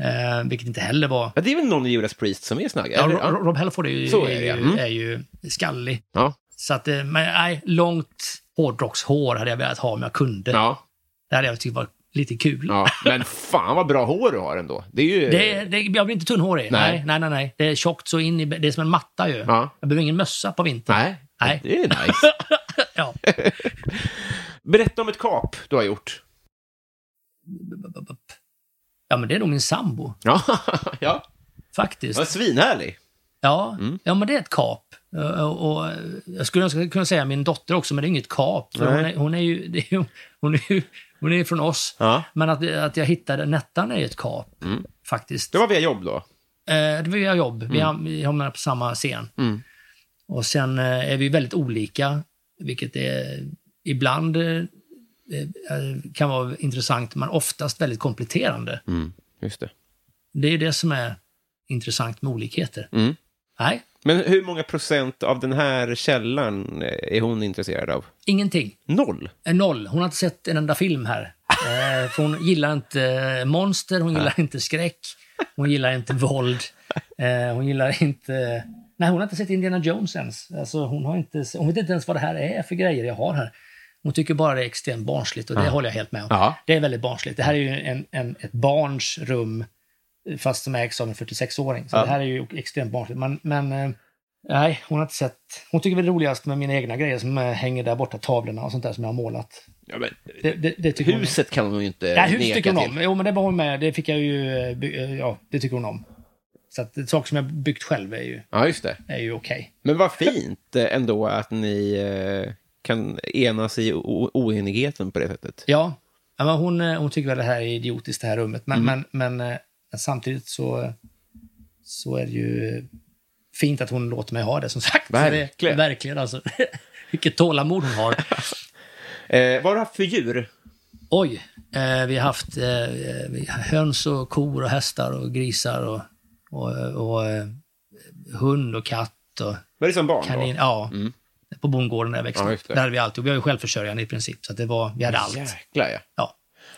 Eh, vilket inte heller var... Ja, det är väl någon i Judas Priest som är snagg? Ja, Rob Halford är ju, är är det, ju. Mm. är ju skallig. Ja. Så att, eh, men nej, långt hårdrockshår hade jag velat ha om jag kunde. Ja. Det hade jag tyckt var lite kul. ja. Men fan vad bra hår du har ändå. Det är ju... Det, det, jag blir inte tunnhårig. Nej. Nej. nej, nej, nej. Det är tjockt så in i... Det är som en matta ju. Ja. Jag behöver ingen mössa på vintern. Nej, Nej. det är nice. [LAUGHS] Ja. [LAUGHS] Berätta om ett kap du har gjort. ja, men det är nog min sambo. Ja, [LAUGHS] ja. Faktiskt. Var svinhärlig. Ja, Mm. ja men det är ett kap. Och, och, jag skulle önska kunna säga min dotter också, men det är inget kap. Hon, är, hon är ju, det är, hon är ju hon är från oss. Ja. Men att, att jag hittade Nettan är ju ett kap, Mm. faktiskt. Det var via jobb då? Eh, det var via jobb. Vi, har, vi hamnade på samma scen. Mm. Och sen eh, är vi väldigt olika, vilket är ibland eh, eh, kan vara intressant, men oftast väldigt kompletterande. Mm. Just det. Det är det som är intressant med olikheter. Mm. Nej, Men hur många procent av den här källan är hon intresserad av? Ingenting. Noll? Eh, Noll. Hon har inte sett en enda film här. Eh, för hon gillar inte eh, monster, hon gillar inte skräck, hon gillar inte våld, eh, hon gillar inte... Nej, hon har inte sett Indiana Jones ens. Alltså, hon, har inte, hon vet inte ens vad det här är för grejer jag har här. Hon tycker bara det är extremt barnsligt och det Ja. håller jag helt med om. Ja. Det är väldigt barnsligt. Det här är ju en, en, ett barns rum fast som ägs av en 46-åring. Så Ja. det här är ju extremt barnsligt. Men, men eh, nej, hon har inte sett... Hon tycker väl det är roligast med mina egna grejer som eh, hänger där borta, tavlorna och sånt där som jag har målat. Ja, men, Det, det, det tycker hon- huset kan hon ju inte Nej, hus neka tycker hon till. om. Jo, men det var hon med. Det fick jag ju... eh, Ja, det tycker hon om. Så att det- saker som jag byggt själv är ju, Ja, just det. är ju okej. Men vad fint ändå att ni kan enas i oenigheten på det sättet. Ja, men hon, hon tycker väl det här är idiotiskt, det här rummet. Men, Mm. men, men, eh, samtidigt så, så är det ju fint att hon låter mig ha det, som sagt. Verkligen. Det, verkligen alltså. [LAUGHS] Vilket tålamod hon har. [LAUGHS] Eh, vad har du haft för djur? Oj, eh, vi har haft eh, höns och kor och hästar och grisar och, och, och eh, hund och katt. Och Var det som barn kanin. då? Ja, Mm. på bondgården där jag växte Ja. Där hade vi allt. Och vi var ju självförsörjande i princip, så det var, vi hade allt. Jäklar, ja. Ja.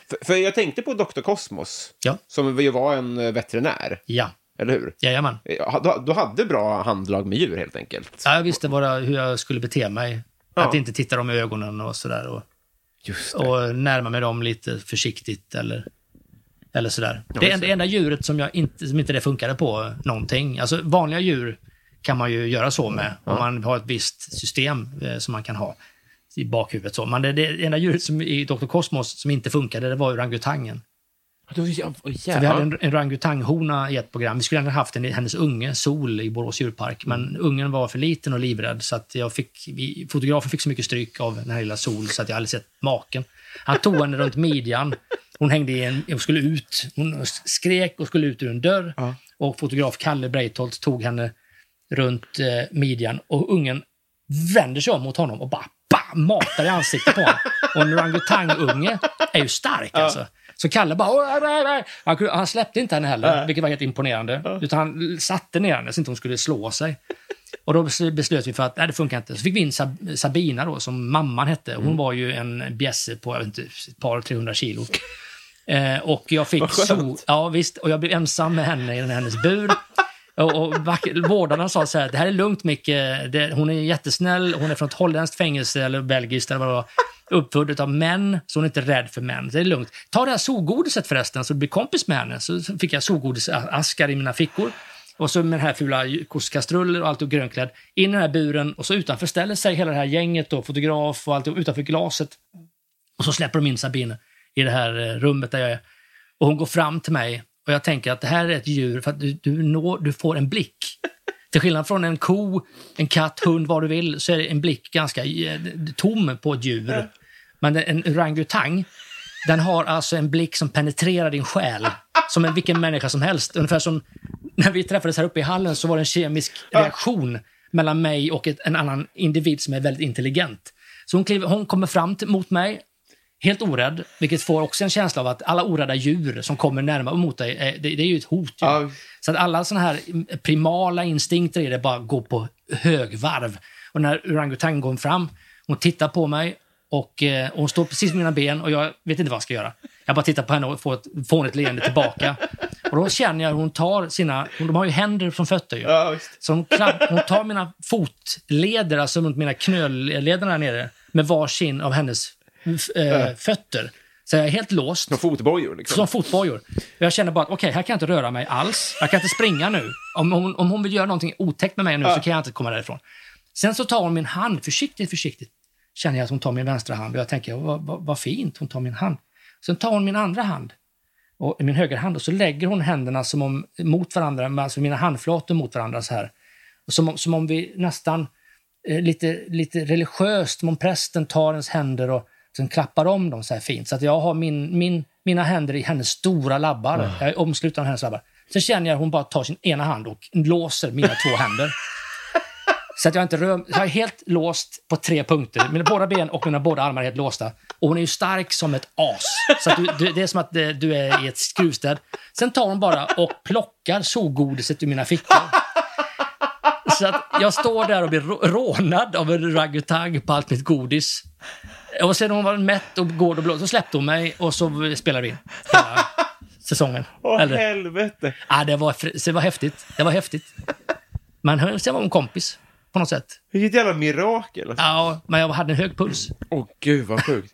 För, för jag tänkte på Dr. Kosmos, Ja. som ju var en eh, veterinär. Ja. Eller hur? Jajamän. Ja, Du, du hade bra handlag med djur helt enkelt. Ja, jag visste bara hur jag skulle bete mig. Ja. Att inte titta dem i ögonen och sådär. Och, och närma mig dem lite försiktigt eller, eller sådär. Ja, det, enda, det enda djuret som, jag inte, som inte det funkade på någonting. Alltså vanliga djur kan man ju göra så med. Om man har ett visst system eh, som man kan ha i bakhuvudet. Så. Men det, det enda djuret som, i Dr. Kosmos som inte funkade, det var orangutangen. För vi hade en, en orangutanghona i ett program. Vi skulle gärna haft en, hennes unge, Sol, i Borås djurpark. Men ungen var för liten och livrädd. Så att jag fick, vi, fotografen fick så mycket stryk av den här lilla Sol så att jag aldrig sett maken. Han tog henne runt midjan. Hon hängde i en, och skulle ut. Hon skrek och skulle ut ur en dörr. Och fotograf Kalle Breitholt tog henne runt eh, midjan. Och ungen vänder sig om mot honom och bara bam, matar i ansiktet på honom. Och en orangutangunge är ju stark alltså. Så Kalle bara... "Åh, nej, nej, nej." Han, han släppte inte henne heller, Nej. vilket var helt imponerande. Utan han satte ner henne så inte hon skulle slå sig. Och då bes- beslöt vi för att nej, det funkar inte. Så fick vi in Sab- Sabina då, som mamman hette. Hon Mm. var ju en bjässe på jag vet inte, ett par, 300 kilo. Eh, och jag fick so Ja, visst. Och jag blev ensam med henne i hennes bur. Och, vårdarna sa så här, det här är lugnt Micke, det, hon är jättesnäll, hon är från ett holländskt fängelse eller belgiskt eller vad det var. Uppfödd av män, så hon är inte rädd för män. Det är lugnt. Ta det här solgodiset förresten, så du blir kompis med henne. Så fick jag solgodisaskar i mina fickor. Och så med den här fula kostkastrullen och allt och grönklädd. In i den här buren och så utanför ställer sig hela det här gänget då, fotograf och allt utanför glaset. Och så släpper de in Sabine i det här eh, rummet där jag är. Och hon går fram till mig och jag tänker att det här är ett djur för att du, du, når, du får en blick. Till skillnad från en ko, en katt, hund, vad du vill, så är en blick ganska eh, tom på ett djur. Men en orangutang, den har alltså en blick som penetrerar din själ. Som en vilken människa som helst. Ungefär som när vi träffades här uppe i hallen så var det en kemisk reaktion mellan mig och ett, en annan individ som är väldigt intelligent. Så hon, kliver, hon kommer fram till, mot mig, helt orädd, vilket får också en känsla av att alla orädda djur som kommer närmare mot dig, är, det, det är ju ett hot. Ju. Så att alla såna här primala instinkter i det bara går på högvarv. Och när orangutangen går fram, hon tittar på mig och, eh, och hon står precis med mina ben och jag vet inte vad jag ska göra. Jag bara tittar på henne och får ett fånigt leende tillbaka. Och då känner jag hur hon tar sina, de har ju händer från fötter ju. Så hon, klapp, hon tar mina fotleder, alltså runt mina knölleder där nere, med varsin av hennes eh, fötter. Så jag är helt låst. Som fotbojor liksom. Som fotbojor. Jag känner bara att okej, här kan jag inte röra mig alls. Jag kan inte springa nu. Om hon, om hon vill göra någonting otäckt med mig nu Ja. så kan jag inte komma därifrån. Sen så tar hon min hand, försiktigt, försiktigt. Känner jag att hon tar min vänstra hand och jag tänker, vad, vad, vad fint, hon tar min hand. Sen tar hon min andra hand, och min högerhand, och så lägger hon händerna som om, mot varandra, alltså mina handflator mot varandra så här. Och som, om- som om vi nästan, eh, lite, lite religiöst, som om prästen tar ens händer och sen klappar om dem så här fint. Så att jag har min, min, mina händer i hennes stora labbar. Jag är omsluten av hennes labbar. Sen känner jag att hon bara tar sin ena hand och låser mina två händer. Så att jag inte rör, jag är helt låst på tre punkter. Mina båda ben och mina båda armar är helt låsta. Och hon är ju stark som ett as. Så du, du, det är som att eh, du är i ett skruvstäd. Sen tar hon bara och plockar solgodiset ur mina fickor. Så att jag står där och blir rå- rånad av en ragutang på allt mitt godis. Och sen hon var mätt och gård och blå, så släppte hon mig och så spelade vi in hela [LAUGHS] säsongen. Åh, Eller- helvete. Ja, det var, det var häftigt. Det var häftigt. Men sen var hon kompis på något sätt. Vilket jävla mirakel. alltså. Ja, men jag hade en hög puls. Åh, gud vad sjukt.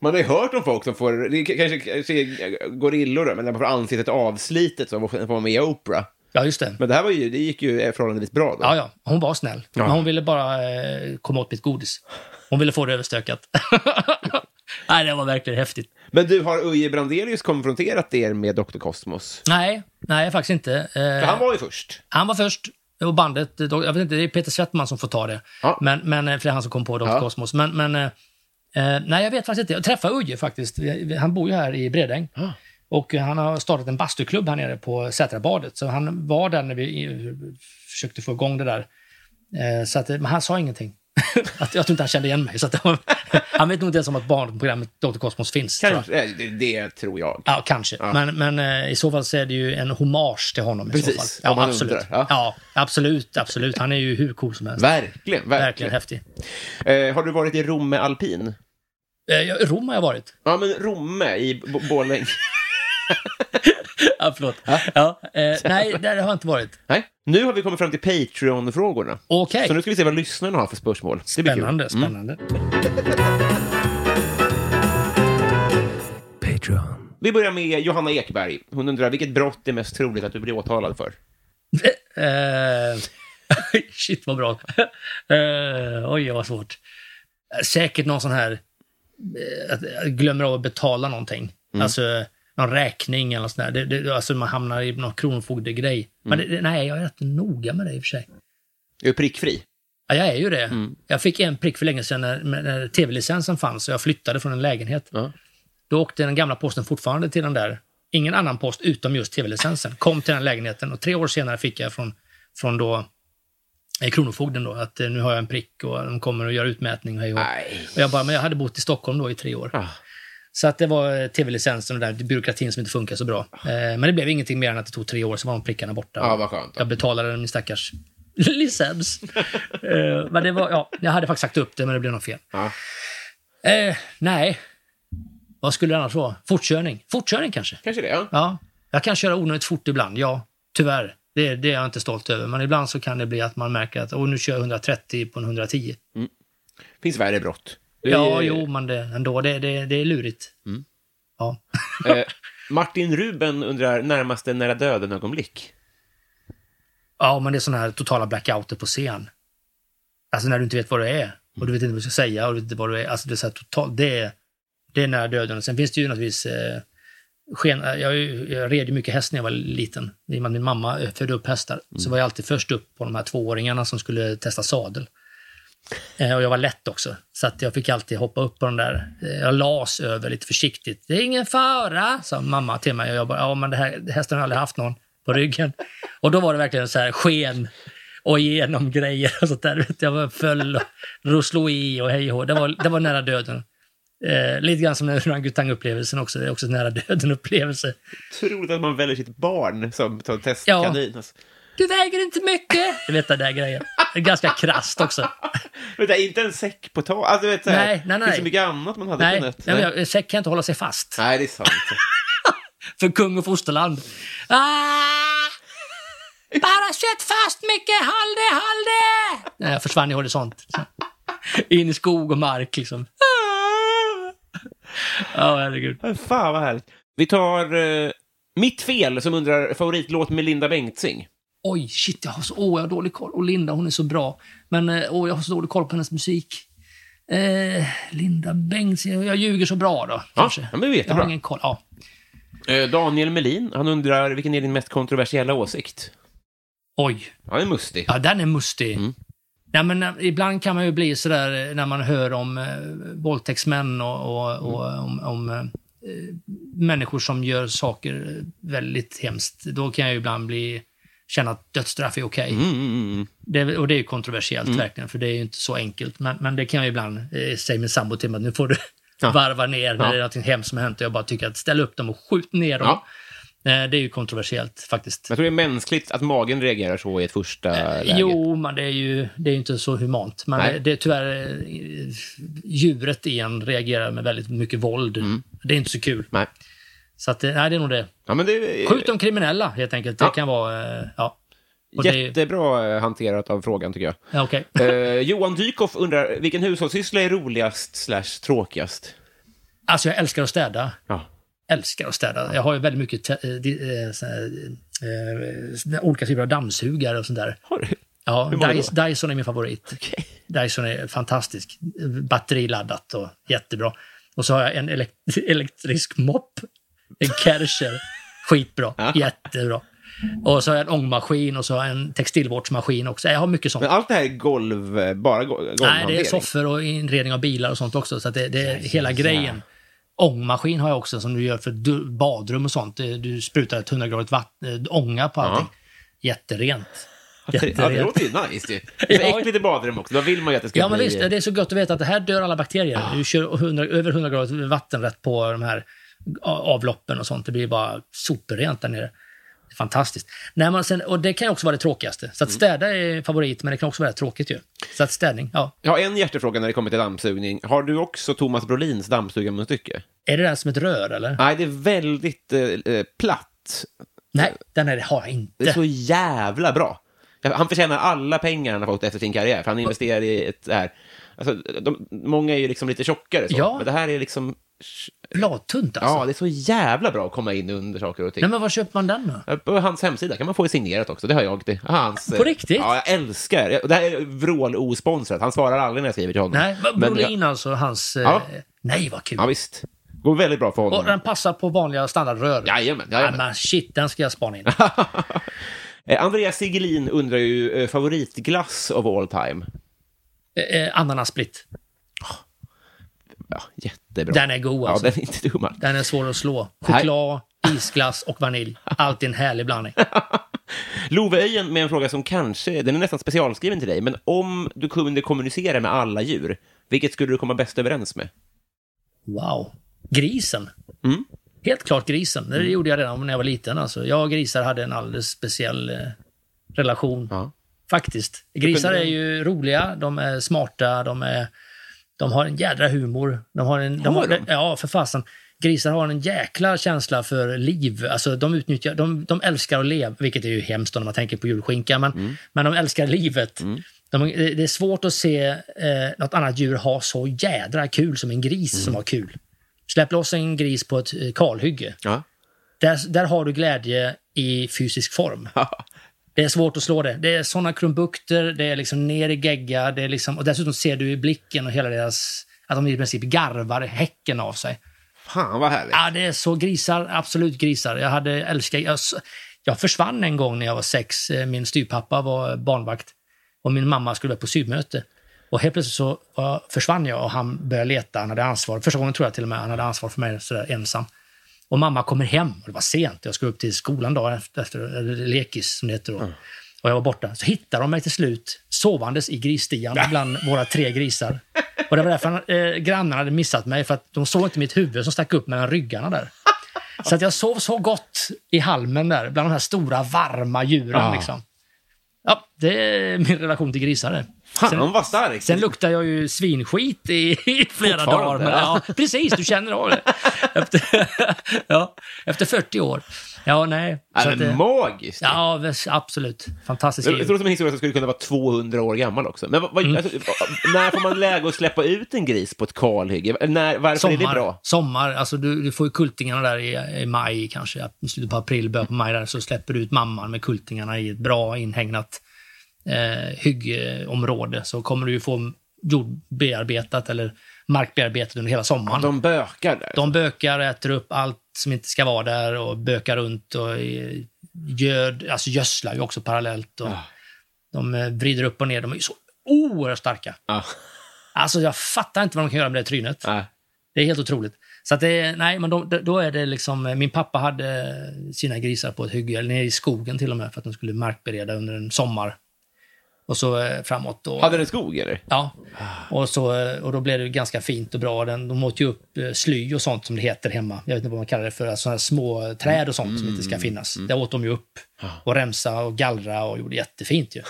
Man har ju hört om folk som får, det kanske, kanske gorillor då, men när man får ansiktet avslitet som vara med i Oprah. Ja, just det. Men det här var ju, det gick ju förhållandevis bra då. Ja, ja. Hon var snäll. Ja. Men hon ville bara eh, komma åt mitt godis. Hon ville få det överstökat. [LAUGHS] Nej, det var verkligen häftigt. Men du, har Uje Brandelius konfronterat er med Dr. Cosmos? Nej, nej faktiskt inte. Eh, För han var ju först. Han var först. Och bandet, eh, jag vet inte, det är Peter Svettman som får ta det. Men, men, eh, för det är han som kom på Dr. Ja. Cosmos. Men, men eh, eh, nej, jag vet faktiskt inte. Jag träffade Uje faktiskt. Han bor ju här i Bredäng. Och eh, han har startat en bastuklubb här nere på Sätrabadet. Så han var där när vi eh, försökte få igång det där. Eh, Så att, eh, men han sa ingenting. Att, jag tror inte han kände igen mig. Så var- han vet nog inte ens om att barnprogrammet Dr. Cosmos finns. tror. Kanske, eh, det, det tror jag. Ja, kanske. Men, men eh, i så fall så är det ju en hommage till honom. I Precis, så fall. Ja, absolut. undrar, ja. Ja. absolut, absolut. Han är ju hur cool som helst. Verkligen, verkligen. Verkligen häftig. Eh, har du varit i Romme alpin? Eh, ja, Rom har jag varit. Ja, men Romme i Borlänge. Ja, förlåt. Ja, eh, [LAUGHS] nej, där har jag inte varit. Nej. Nu har vi kommit fram till Patreon-frågorna. Okej. Så nu ska vi se vad lyssnarna har för spörsmål. Det blir kul. Spännande, Mm. spännande. Vi börjar med Johanna Ekberg. Hon undrar vilket brott är mest troligt att du blir åtalad för? [LAUGHS] Eh, [LAUGHS] shit vad bra. Eh, oj, vad svårt. Säkert någon sån här... eh, Att glömmer av att betala någonting. Mm. Alltså någon räkning eller något sånt där. Det, det, alltså man hamnar i någon kronofogdegrej. Men Mm. det, nej, jag är rätt noga med det i och för sig. Är du prickfri? Ja, jag är ju det. Mm. Jag fick en prick för länge sedan när, när tv-licensen fanns och jag flyttade från en lägenhet. Då åkte den gamla posten fortfarande till den där. Ingen annan post utom just tv-licensen. Kom till den lägenheten och tre år senare fick jag från, från då eh, Kronofogden då att eh, nu har jag en prick och de kommer och gör utmätning. Och jag bara, men jag hade bott i Stockholm då i tre år. Ah. Så att det var eh, tv-licensen och där byråkratin som inte funkar så bra. Eh, men det blev ingenting mer än att det tog tre år, så var de prickarna borta. Ja, vad skönt. Jag betalade min stackars [LAUGHS] licens. Eh, men det var, ja, jag hade faktiskt sagt upp det, men det blev något fel. Eh, nej. Vad skulle det annars vara? Fortkörning? Fortkörning kanske? Kanske det, ja. Ja. Jag kan köra onödigt fort ibland, ja. Tyvärr. Det, det är jag inte stolt över. Men ibland så kan det bli att man märker att oh, nu kör jag 130 på en 110. Finns värre brott. Det är- Ja, jo, men det, ändå. Det, det, det är lurigt. Ja. [LAUGHS] Eh, Martin Ruben undrar närmaste nära döden-ögonblick. Ja, men det är sådana här totala blackouter på scen. Alltså när du inte vet vad det är. Och du vet inte vad du ska säga och du vet inte vad du är. Alltså det är så här totalt, det är, det är nära döden. Sen finns det ju naturligtvis eh, sken, jag, är ju- jag red ju mycket häst när jag var liten. I och med att min mamma eh, födde upp hästar. Så var jag alltid först upp på de här tvååringarna som skulle testa sadel. Eh, och jag var lätt också. Så att jag fick alltid hoppa upp på den där. Eh, jag las över lite försiktigt. Det är ingen fara, sa mamma till mig. Och jag bara, ja men det här, hästen har aldrig haft någon på ryggen. Och då var det verkligen så här sken och igenom grejer och sånt där. Vet, Jag var föll och slog i och hej och det var, det var nära döden. Eh, lite grann som den orangutang-upplevelsen också. Det är också en nära döden-upplevelse. Troligt att man väljer sitt barn som som testkanin. Alltså. Du väger inte mycket. [LAUGHS] Du vet den där grejen. Det är ganska krasst också. [LAUGHS] Vänta, inte en säck på tak? Alltså, vet, så här, Nej, nej, Det finns nej. så mycket annat man hade Nej, kunnat... nej. men jag- säck kan inte hålla sig fast. Nej, det är sant. [LAUGHS] För kung och fosterland. Ah! Bara sätt fast Micke, håll det, håll det! Nej, jag försvann i horisont. In i skog och mark liksom. Ja, herregud. Fan vad härligt. Vi tar eh, Mitt fel som undrar favoritlåt med Linda Bengtzing. Oj, shit, jag har så har dålig koll. Och Linda, hon är så bra. Men eh, åh, jag har så dålig koll på hennes musik. Eh, Linda Bengtzing, jag ljuger så bra då, kanske. ja, men vi vet jag har bra. ingen koll. Ja. Eh, Daniel Melin, han undrar vilken är din mest kontroversiella åsikt? Oj. Ja, det är mustig. Ja, den är mustig. Mm. Nej, men, eh, ibland kan man ju bli sådär eh, när man hör om eh, våldtäktsmän och, och, och Mm. om, om eh, människor som gör saker väldigt hemskt. Då kan jag ju ibland bli, känna att dödsstraff är okej. Mm, Det, och det är ju kontroversiellt Mm. verkligen, för det är ju inte så enkelt. Men, men det kan jag ibland eh, säga min sambo till mig, att nu får du Ja. [LAUGHS] varva ner när Ja. det är något hemskt som har hänt och jag bara tycker att ställ upp dem och skjut ner dem. Ja. Eh, Det är ju kontroversiellt faktiskt. Jag tror det är mänskligt att magen reagerar så i ett första läge. Eh, Jo, men det är ju det är inte så humant. Men Nej. det, det är tyvärr eh, djuret i en reagerar med väldigt mycket våld. Det är inte så kul. Mm. Nej. Så att, nej, det är nog det. Ja, men det Skjut de kriminella, helt enkelt. Det Ja. kan vara... eh, Ja. Och det- Jättebra eh, hanterat av frågan, tycker jag. Ja, okej. Eh, Johan Dykhoff undrar, vilken hushållssyssla är roligast slash tråkigast? Alltså, jag älskar att städa. Ja. Älskar att städa. Jag har ju väldigt mycket här, eh, olika typer av dammsugare och sånt där. Har du? Ja, Hur många Dys- Dyson är min favorit. Dyson är fantastisk. Batteriladdat och jättebra. Och så har jag en elek- [LAUGHS] elektrisk mopp. En Kärcher. Skitbra. Jättebra. Och så har jag en ångmaskin och så har jag en textilvårdsmaskin också. Jag har mycket sånt. Men allt det här är golv, eh, bara go- Nej, det är soffor och inredning av bilar och sånt också. Så det, det är hela grejen. Ångmaskin har jag också som du gör för badrum och sånt. Du sprutar ett 100-gradigt vatten, ånga på allting. Jätterent. Ja, det Jätterent. låter ju nice ju. [LAUGHS] Det är Ja. äckligt i badrum också. Då vill man ju att det ska Ja, men bli... visst. Det är så gott att veta att det här dör alla bakterier. Du kör 100, över 100 grader vatten rätt på de här avloppen och sånt. Det blir bara superrent där nere. Fantastiskt. När man sen, och det kan ju också vara det tråkigaste. Så att Mm. städa är favorit, men det kan också vara tråkigt ju. Så att städning, ja. Jag har en hjärtefråga när det kommer till dammsugning. Har du också Thomas Brolins dammsugarmunstycke? Är det där som ett rör, eller? Nej, det är väldigt eh, eh, platt. Nej, den här har jag inte. Det är så jävla bra. Han förtjänar alla pengar han har fått efter sin karriär, för han investerar i ett här... Alltså, de, många är ju liksom lite tjockare så, Ja. men det här är liksom... Bladtunt alltså. Ja, det är så jävla bra att komma in under saker och ting. Nej, men var köper man den då? På hans hemsida kan man få det signerat också, det har jag. Det. Hans, På eh, riktigt? Ja, jag älskar. jag- Det här är vrål-osponsrat. Han svarar aldrig när jag skriver till honom. Nej, men Brolin alltså, hans... eh, Ja. Nej, vad kul. Ja, visst. Går väldigt bra för honom. och den passar på vanliga standardrör. Jajamän, Ja, jajamän. men shit, den ska jag spana in. [LAUGHS] Eh, Andreas Sigelin undrar ju eh, favoritglass of all time. Eh, eh, Ananassplit. Ja, jättebra. Den är god alltså. Ja, den är inte dum. Den är svår att slå. Choklad, isglass och vanilj. Allt i en härlig blandning. [LAUGHS] Loveöjen med en fråga som kanske, den är nästan specialskriven till dig, men om du kunde kommunicera med alla djur, vilket skulle du komma bäst överens med? Wow. Grisen. Mm. Helt klart grisen. Det gjorde jag redan när jag var liten. Alltså. Jag och grisar hade en alldeles speciell eh, relation. Faktiskt. Grisar är ju roliga, de är smarta, de, är, de har en jädra humor. De har en, de Har de? Ja, för fasen. Grisar har en jäkla känsla för liv. Alltså, de, utnyttjar, de, de älskar att leva, vilket är ju hemskt om man tänker på julskinka, men, Mm. men de älskar livet. De, det det är svårt att se eh, något annat djur ha så jädra kul som en gris Mm. som har kul. Släpp loss en gris på ett eh, kalhygge. Ja. Där, där har du glädje i fysisk form. [LAUGHS] Det är svårt att slå det. Det är såna krumbukter, det är liksom ner i gegga, det är liksom, och dessutom ser du i blicken och hela deras... Att de i princip garvar häcken av sig. Fan vad härligt. Ja, det är så grisar, absolut grisar. Jag hade älskat... Jag, jag försvann en gång när jag var sex. Eh, Min styvpappa var barnvakt och min mamma skulle vara på sydmöte. Och helt plötsligt så försvann jag och han började leta. Han hade ansvar. Första gången tror jag till och med han hade ansvar för mig sådär ensam. Och mamma kommer hem och det var sent. Jag skulle upp till skolan dagen efter, eller lekis som det heter då. Och jag var borta. Så hittade de mig till slut sovandes i grisstian bland våra tre grisar. Och det var därför eh, grannarna hade missat mig, för att de såg inte mitt huvud som stack upp mellan ryggarna där. [LAUGHS] Så att jag sov så gott i halmen där, bland de här stora varma djuren. Ja. Liksom. Ja, det är min relation till grisar. Det. Fan vad starkt. Sen luktar jag ju svinskit i, i flera dagar. Men, ja. [LAUGHS] precis, du känner av det. Efter, [LAUGHS] ja, efter 40 år. Ja, nej. Så men att det- magiskt. Ja, absolut. Fantastiskt Det djur. låter som en historia som skulle kunna vara 200 år gammal också. Men vad, Mm. alltså, när får man läge att släppa ut en gris på ett kalhygge? När, varför är det bra? Sommar. Alltså du, du får ju kultingarna där i, i maj kanske. I slutet på april, början på maj där, så släpper du ut mamman med kultingarna i ett bra inhägnat eh, hyggeområde. Så kommer du ju få jord bearbetat eller markbearbetat under hela sommaren. De bökar där. De bökar, äter upp allt som inte ska vara där och bökar runt och eh, göd, alltså gödslar ju också parallellt. Och De eh, vrider upp och ner. De är ju så oerhört starka. Ja. Alltså jag fattar inte vad de kan göra med det trynet. Nej. Det är helt otroligt. Så att det, nej, men då, då är det liksom, min pappa hade sina grisar på ett hygge, eller nere i skogen till och med, för att de skulle markbereda under en sommar. Och så eh, framåt. Och, Hade den skog eller? Ja. Och, så, eh, och då blev det ganska fint och bra. Den, de åt ju upp eh, sly och sånt som det heter hemma. Jag vet inte vad man kallar det för. Sådana här små träd och sånt som inte ska finnas. Det åt de ju upp. Och remsa och gallra och gjorde jättefint ju.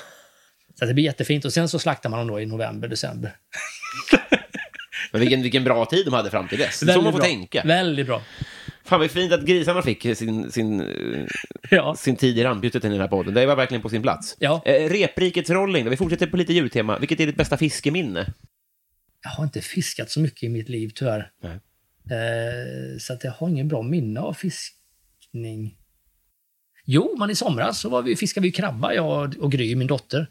Så det blir jättefint. Och sen så slaktar man dem då i november, december. [LAUGHS] Men vilken, vilken bra tid de hade fram till dess. Så Väldigt man får bra. tänka. Väldigt bra. Fan vad fint att grisarna fick sin, sin, eh, sin tid i rampljuset i den här podden. Det var verkligen på sin plats. Ja. Eh, reprikets rolling, vi fortsätter på lite djurtema. Vilket är ditt bästa fiskeminne? Jag har inte fiskat så mycket i mitt liv tyvärr. Eh, så att jag har ingen bra minne av fiskning. Jo, men i somras så var vi, fiskade vi krabba, jag och Gry, min dotter,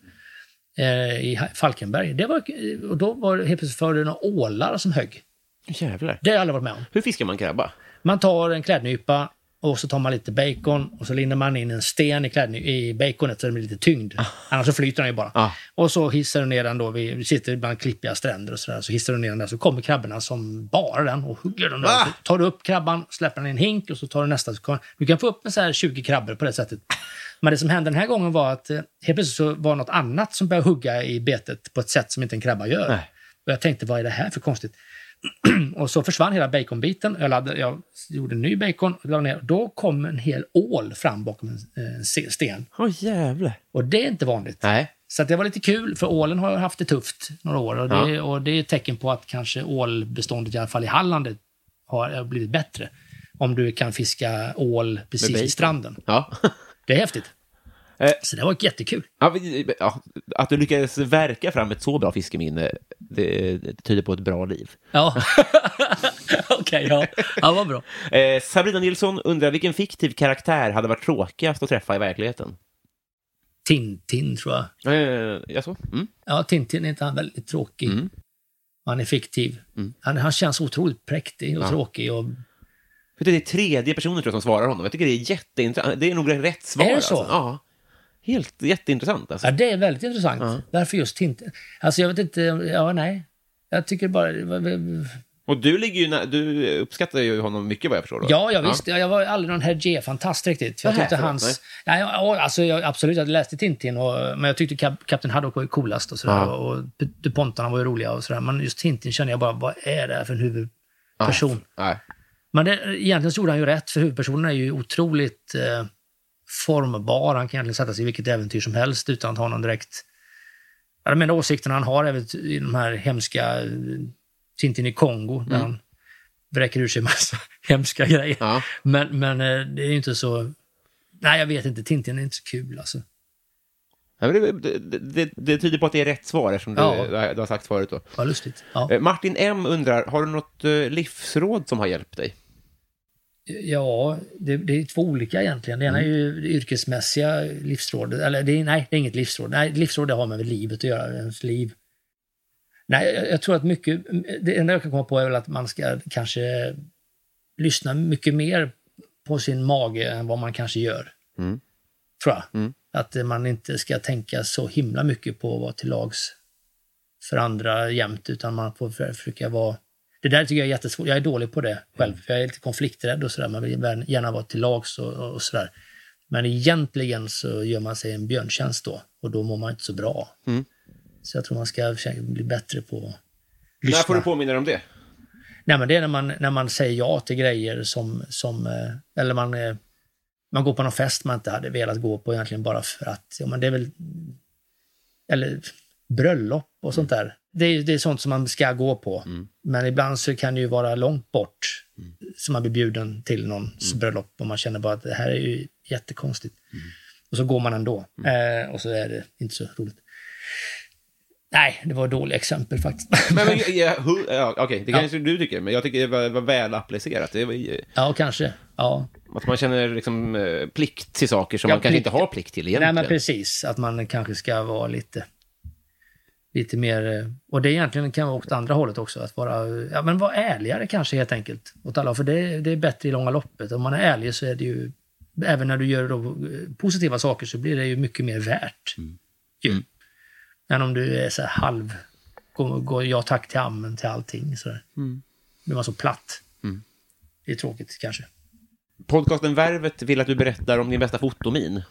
eh, i Falkenberg. Det var, och då var det helt plötsligt för några ålar som högg. Jävlar. Det har jag aldrig varit med om. Hur fiskar man krabba? Man tar en klädnypa och så tar man lite bacon och så lindar man in en sten i, klädny- i baconet så den blir lite tyngd. Annars så flyter den ju bara. Ah. Och så hissar du ner den då, vi vi sitter bland klippiga stränder och sådär, så hissar du ner den där så kommer krabborna som bara den och hugger den där. Ah! Så tar du upp krabban, släpper den i en hink och så tar du nästa. Så kan, du kan få upp en så här 20 krabbor på det sättet. Men det som hände den här gången var att eh, helt plötsligt så var något annat som började hugga i betet på ett sätt som inte en krabba gör. Nej. Och jag tänkte, vad är det här för konstigt? [CLEARS THROAT] och så försvann hela baconbiten. Jag, laddade, jag gjorde en ny bacon och ner. Då kom en hel ål fram bakom en, en se- sten. Åh oh, jävlar. Och det är inte vanligt. Nej. Så det var lite kul, för ålen har haft det tufft några år. Och det, och det är ett tecken på att kanske ålbeståndet, i alla fall i Halland, har blivit bättre. Om du kan fiska ål precis vid stranden. Ja. Det är häftigt. Eh. Så det var jättekul. Ja, att du lyckades verka fram ett så bra fiskeminne, det, det tyder på ett bra liv. Ja, [LAUGHS] okej, ja. ja, vad bra. Eh, Sabrina Nilsson undrar vilken fiktiv karaktär hade varit tråkigast att träffa i verkligheten? Tintin, tror jag. Eh, jaså? Mm. Ja, Tintin är inte han väldigt tråkig. Mm. Han är fiktiv. Han, han känns otroligt präktig och Ja. tråkig. Och, det är tredje personer tror jag, som svarar honom. Jag tycker det är jätteintressant. Det är nog rätt svar. Är det så? Alltså. Ja. Helt jätteintressant alltså. ja, det är väldigt intressant. Ja. Varför just Tintin? Alltså, jag vet inte. Ja, nej. Jag tycker bara... Och du ligger ju du uppskattar ju honom mycket vad jag förstår. Då. Ja, jag visst. Jag var aldrig någon Hergé-fantast riktigt. För jag tyckte hans... Nej, ja, alltså, jag, absolut, jag läste Tintin, och, men jag tyckte Kap, Kapten Haddock var ju coolast och sådär. Ja. Och DuPontarna var ju roliga och sådär. Men just Tintin kände jag bara, vad är det här för en huvudperson? Nej. Men det, egentligen så gjorde han ju rätt, för huvudpersonen är ju otroligt eh, formbar. Han kan egentligen sätta sig i vilket äventyr som helst utan att ha någon direkt... Jag menar åsikterna han har även i de här hemska eh, Tintin i Kongo, där Mm. han vräker ur sig massa [LAUGHS] hemska grejer. Ja. Men, men eh, det är ju inte så... Nej, jag vet inte. Tintin är inte så kul alltså. Det, det, det, tyder på att det är rätt svar, eftersom du, Ja. du har sagt förut. Då. Vad lustigt. Ja. Eh, Martin M undrar, har du något eh, livsråd som har hjälpt dig? Ja, det, det är två olika egentligen. Det ena är ju det yrkesmässiga livsrådet. Eller det är, nej, det är inget livsråd. Nej, livsråd det har med livet att göra, ens liv. Nej, jag, jag tror att mycket... Det enda jag kan komma på är väl att man ska kanske lyssna mycket mer på sin mage än vad man kanske gör. Mm. Tror jag. Mm. Att man inte ska tänka så himla mycket på att vara till lags för andra jämt, utan man får för- försöka vara... Det där tycker jag är jättesvårt. Jag är dålig på det själv, för jag är lite konflikträdd och sådär. Man vill gärna- vara till lags och, och sådär. Men egentligen så gör man sig en björntjänst då, och då mår man inte så bra. Mm. Så jag tror man ska försöka bli bättre på att När lyssna. får du påminna dig om det? Nej, men det är när man, när man säger ja till grejer som, som eh, eller man, eh, man går på någon fest man inte hade velat gå på egentligen bara för att, ja men det är väl, eller bröllop och sånt där. Det är, det är sånt som man ska gå på. Men ibland så kan det ju vara långt bort som man blir bjuden till någons bröllop och man känner bara att det här är ju jättekonstigt. Och så går man ändå. Eh, och så är det inte så roligt. Nej, det var ett dåligt exempel faktiskt. [LAUGHS] Men, men, ja, [LAUGHS] ja, Okej, det kanske du tycker, men jag tycker det var, var väl applicerat. Det var, Ja, kanske. Ja. att man känner liksom, eh, plikt till saker som Ja, man kanske plikt. inte har plikt till egentligen. Nej, men precis. Att man kanske ska vara lite, lite mer... eh, Och det egentligen kan vara åt andra hållet också. Att vara, ja, men vara ärligare kanske helt enkelt. Åt alla. För det, det är bättre i långa loppet. Om man är ärlig så är det ju... Även när du gör då, eh, positiva saker så blir det ju mycket mer värt. Ju. Än om du är så här halv... Går, går ja tack till ammen till allting. Så där. Mm. Blir man så platt. Mm. Det är tråkigt kanske. Podcasten Värvet vill att du berättar om din bästa fotomin.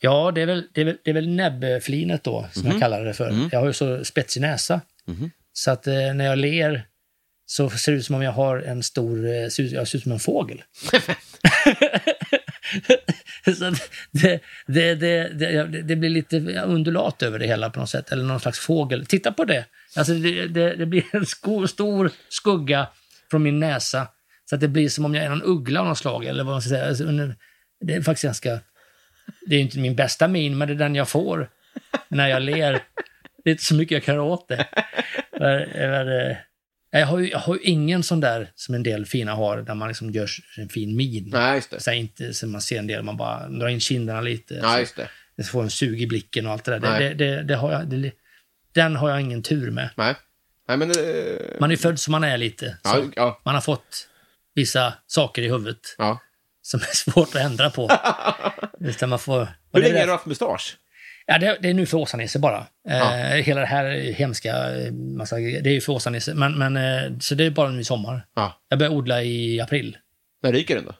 Ja, det är väl, det är väl, det är väl näbbflinet då, som Mhm. jag kallar det för. Mm. Jag har ju så spetsig näsa. Mhm. Så att eh, när jag ler så ser det ut som om jag har en stor... Eh, ser ut, jag ser ut som en fågel. [LAUGHS] så det, det, det, det, blir lite undulat över det hela på något sätt. Eller någon slags fågel. Titta på det! Alltså det, blir en sko, stor skugga från min näsa. Så att det blir som om jag är någon uggla av något slag. Eller vad man ska säga. Alltså, det är faktiskt ganska... Det är inte min bästa min, men det är den jag får när jag ler. Det är inte så mycket jag kan göra åt det. Eh, jag, har ju, jag har ju ingen sån där som en del fina har, där man liksom gör en fin min. Nej, just det. Så inte som man ser en del, man bara drar in kinderna lite. Så, just det. så får en sug i blicken och allt det där. Nej. Det, det, det, har jag, den har jag ingen tur med. Nej. Nej, men... eh, Man är född som man är lite. Ja, Så ja. Man har fått vissa saker i huvudet Ja. Som är svårt att ändra på. [LAUGHS] Det, man får, Hur länge har du haft mustasch? Ja, det, det är nu för Åsa-Nisse bara. Ja. Eh, hela det här hemska, eh, massa, det är ju för Åsa-Nisse. Men, men, eh, så det är bara nu i sommar. Ja. Jag börjar odla i april. När ryker den då?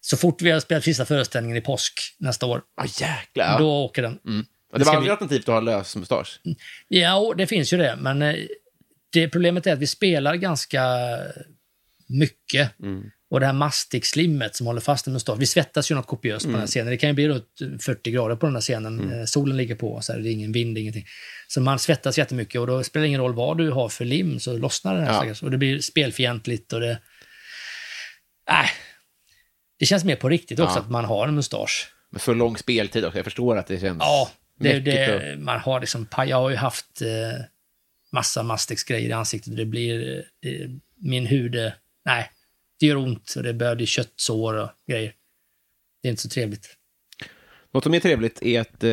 Så fort vi har spelat sista föreställningen i påsk nästa år, Ja, jäklar. då åker den. Mm. Det Det var aldrig bli- alternativt att ha lös mustasch? Ja, det finns ju det. Men eh, det problemet är att vi spelar ganska mycket. Mm. Och det här mastikslimmet som håller fast en mustasch. Vi svettas ju något kopiöst på den här Mm. scenen. Det kan ju bli runt 40 grader på den här scenen. Eh, Solen ligger på, så här, det är ingen vind, ingenting. Så man svettas jättemycket och då spelar det ingen roll vad du har för lim så lossnar den här Ja. stackars. Och det blir spelfientligt och det... Äh, det känns mer på riktigt också Ja. att man har en mustasch. Med så lång speltid också. Jag förstår att det känns Ja, det, det, och- man har liksom, jag har ju haft eh, massa Mastix-grejer i ansiktet och det blir, eh, det, min hud, nej, det gör ont och det börjar bli köttsår och grejer. Det är inte så trevligt. Något som är trevligt är att eh,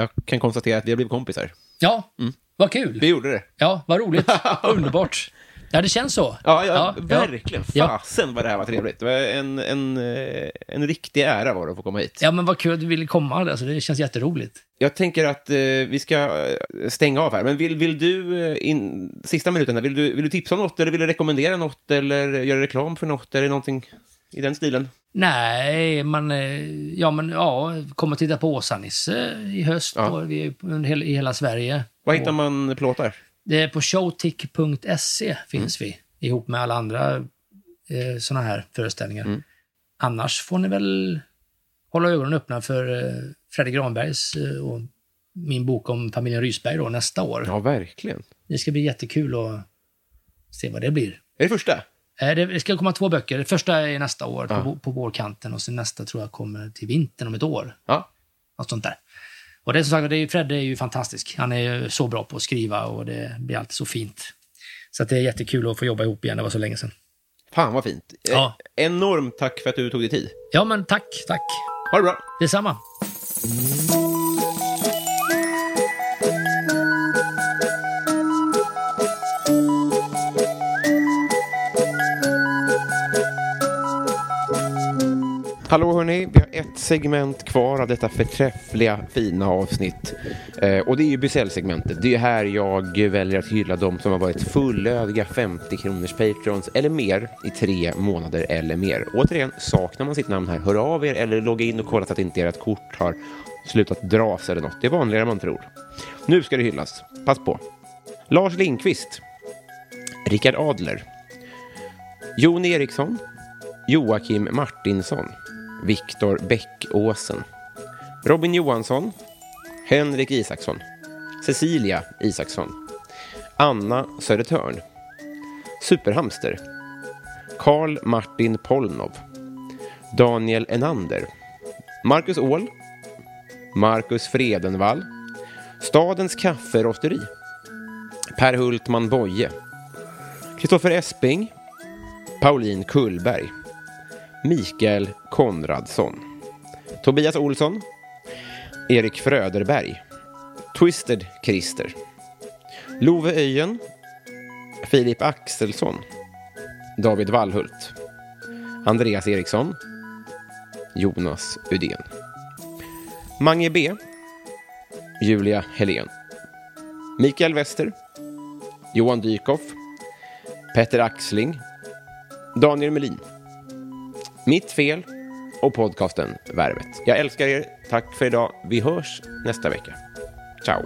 jag kan konstatera att vi har blivit kompisar. Ja, vad kul! Vi gjorde det. Ja, vad roligt. [LAUGHS] Underbart. Ja, det känns så. Ja, ja, verkligen. Ja. Fasen vad det här var trevligt. Det var en, en, eh, en riktig ära var det att få komma hit. Ja, men vad kul att du ville komma. Alltså, det känns jätteroligt. Jag tänker att eh, vi ska eh, stänga av här, men vill, vill du, eh, in, sista minuten, här, vill du, vill du tipsa om något, eller vill du rekommendera något, eller göra reklam för något, eller någonting i den stilen? Nej, man, ja, men ja, kom och titta på Åsa-Nisse i höst Ja. vi är i hela Sverige. Var Och- hittar man plåtar? Det är på showtick.se finns vi, ihop med alla andra eh, sådana här föreställningar. Annars får ni väl hålla ögonen öppna för eh, Fredrik Granbergs eh, och min bok om familjen Rysberg då, nästa år. Ja, verkligen. Det ska bli jättekul att se vad det blir. Är det första? Eh, Det ska komma två böcker. Det första är nästa år, Ja. på, på vårkanten, och sen nästa tror jag kommer till vintern om ett år. Ja. Något sånt där. Och det är som sagt, det är, Fredde är ju fantastisk. Han är så bra på att skriva och det blir alltid så fint. Så att det är jättekul att få jobba ihop igen, det var så länge sedan. Fan vad fint. Ja. Enormt tack för att du tog dig tid. Ja, men tack, tack. Ha det bra. Detsamma. Hallå hörni, vi har ett segment kvar av detta förträffliga fina avsnitt. Eh, och det är ju Bysell-segmentet. Det är här jag väljer att hylla de som har varit fullödiga 50 kronors patrons eller mer i tre månader eller mer. Återigen, saknar man sitt namn här, hör av er eller logga in och kolla så att inte ert kort har slutat dras eller något. Det är vanligare än man tror. Nu ska det hyllas. Pass på. Lars Lindqvist. Rickard Adler. Jon Eriksson. Joakim Martinsson, Viktor Bäckåsen, Robin Johansson, Henrik Isaksson, Cecilia Isaksson, Anna Södertörn, Superhamster, Karl Martin Polnov, Daniel Enander, Marcus Åhl, Marcus Fredenvall, Stadens kafferosteri, Per Hultman Boye, Kristoffer Esping, Pauline Kullberg, Mikael Konradsson, Tobias Olsson, Erik Fröderberg, Twisted Christer, Love Öjen, Filip Axelsson, David Wallhult, Andreas Eriksson, Jonas Udén, Mange B, Julia Helén, Mikael Wester, Johan Dykhoff, Petter Axling, Daniel Melin, mitt fel och podcasten Värvet. Jag älskar er. Tack för idag. Vi hörs nästa vecka. Ciao!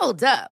Hold up.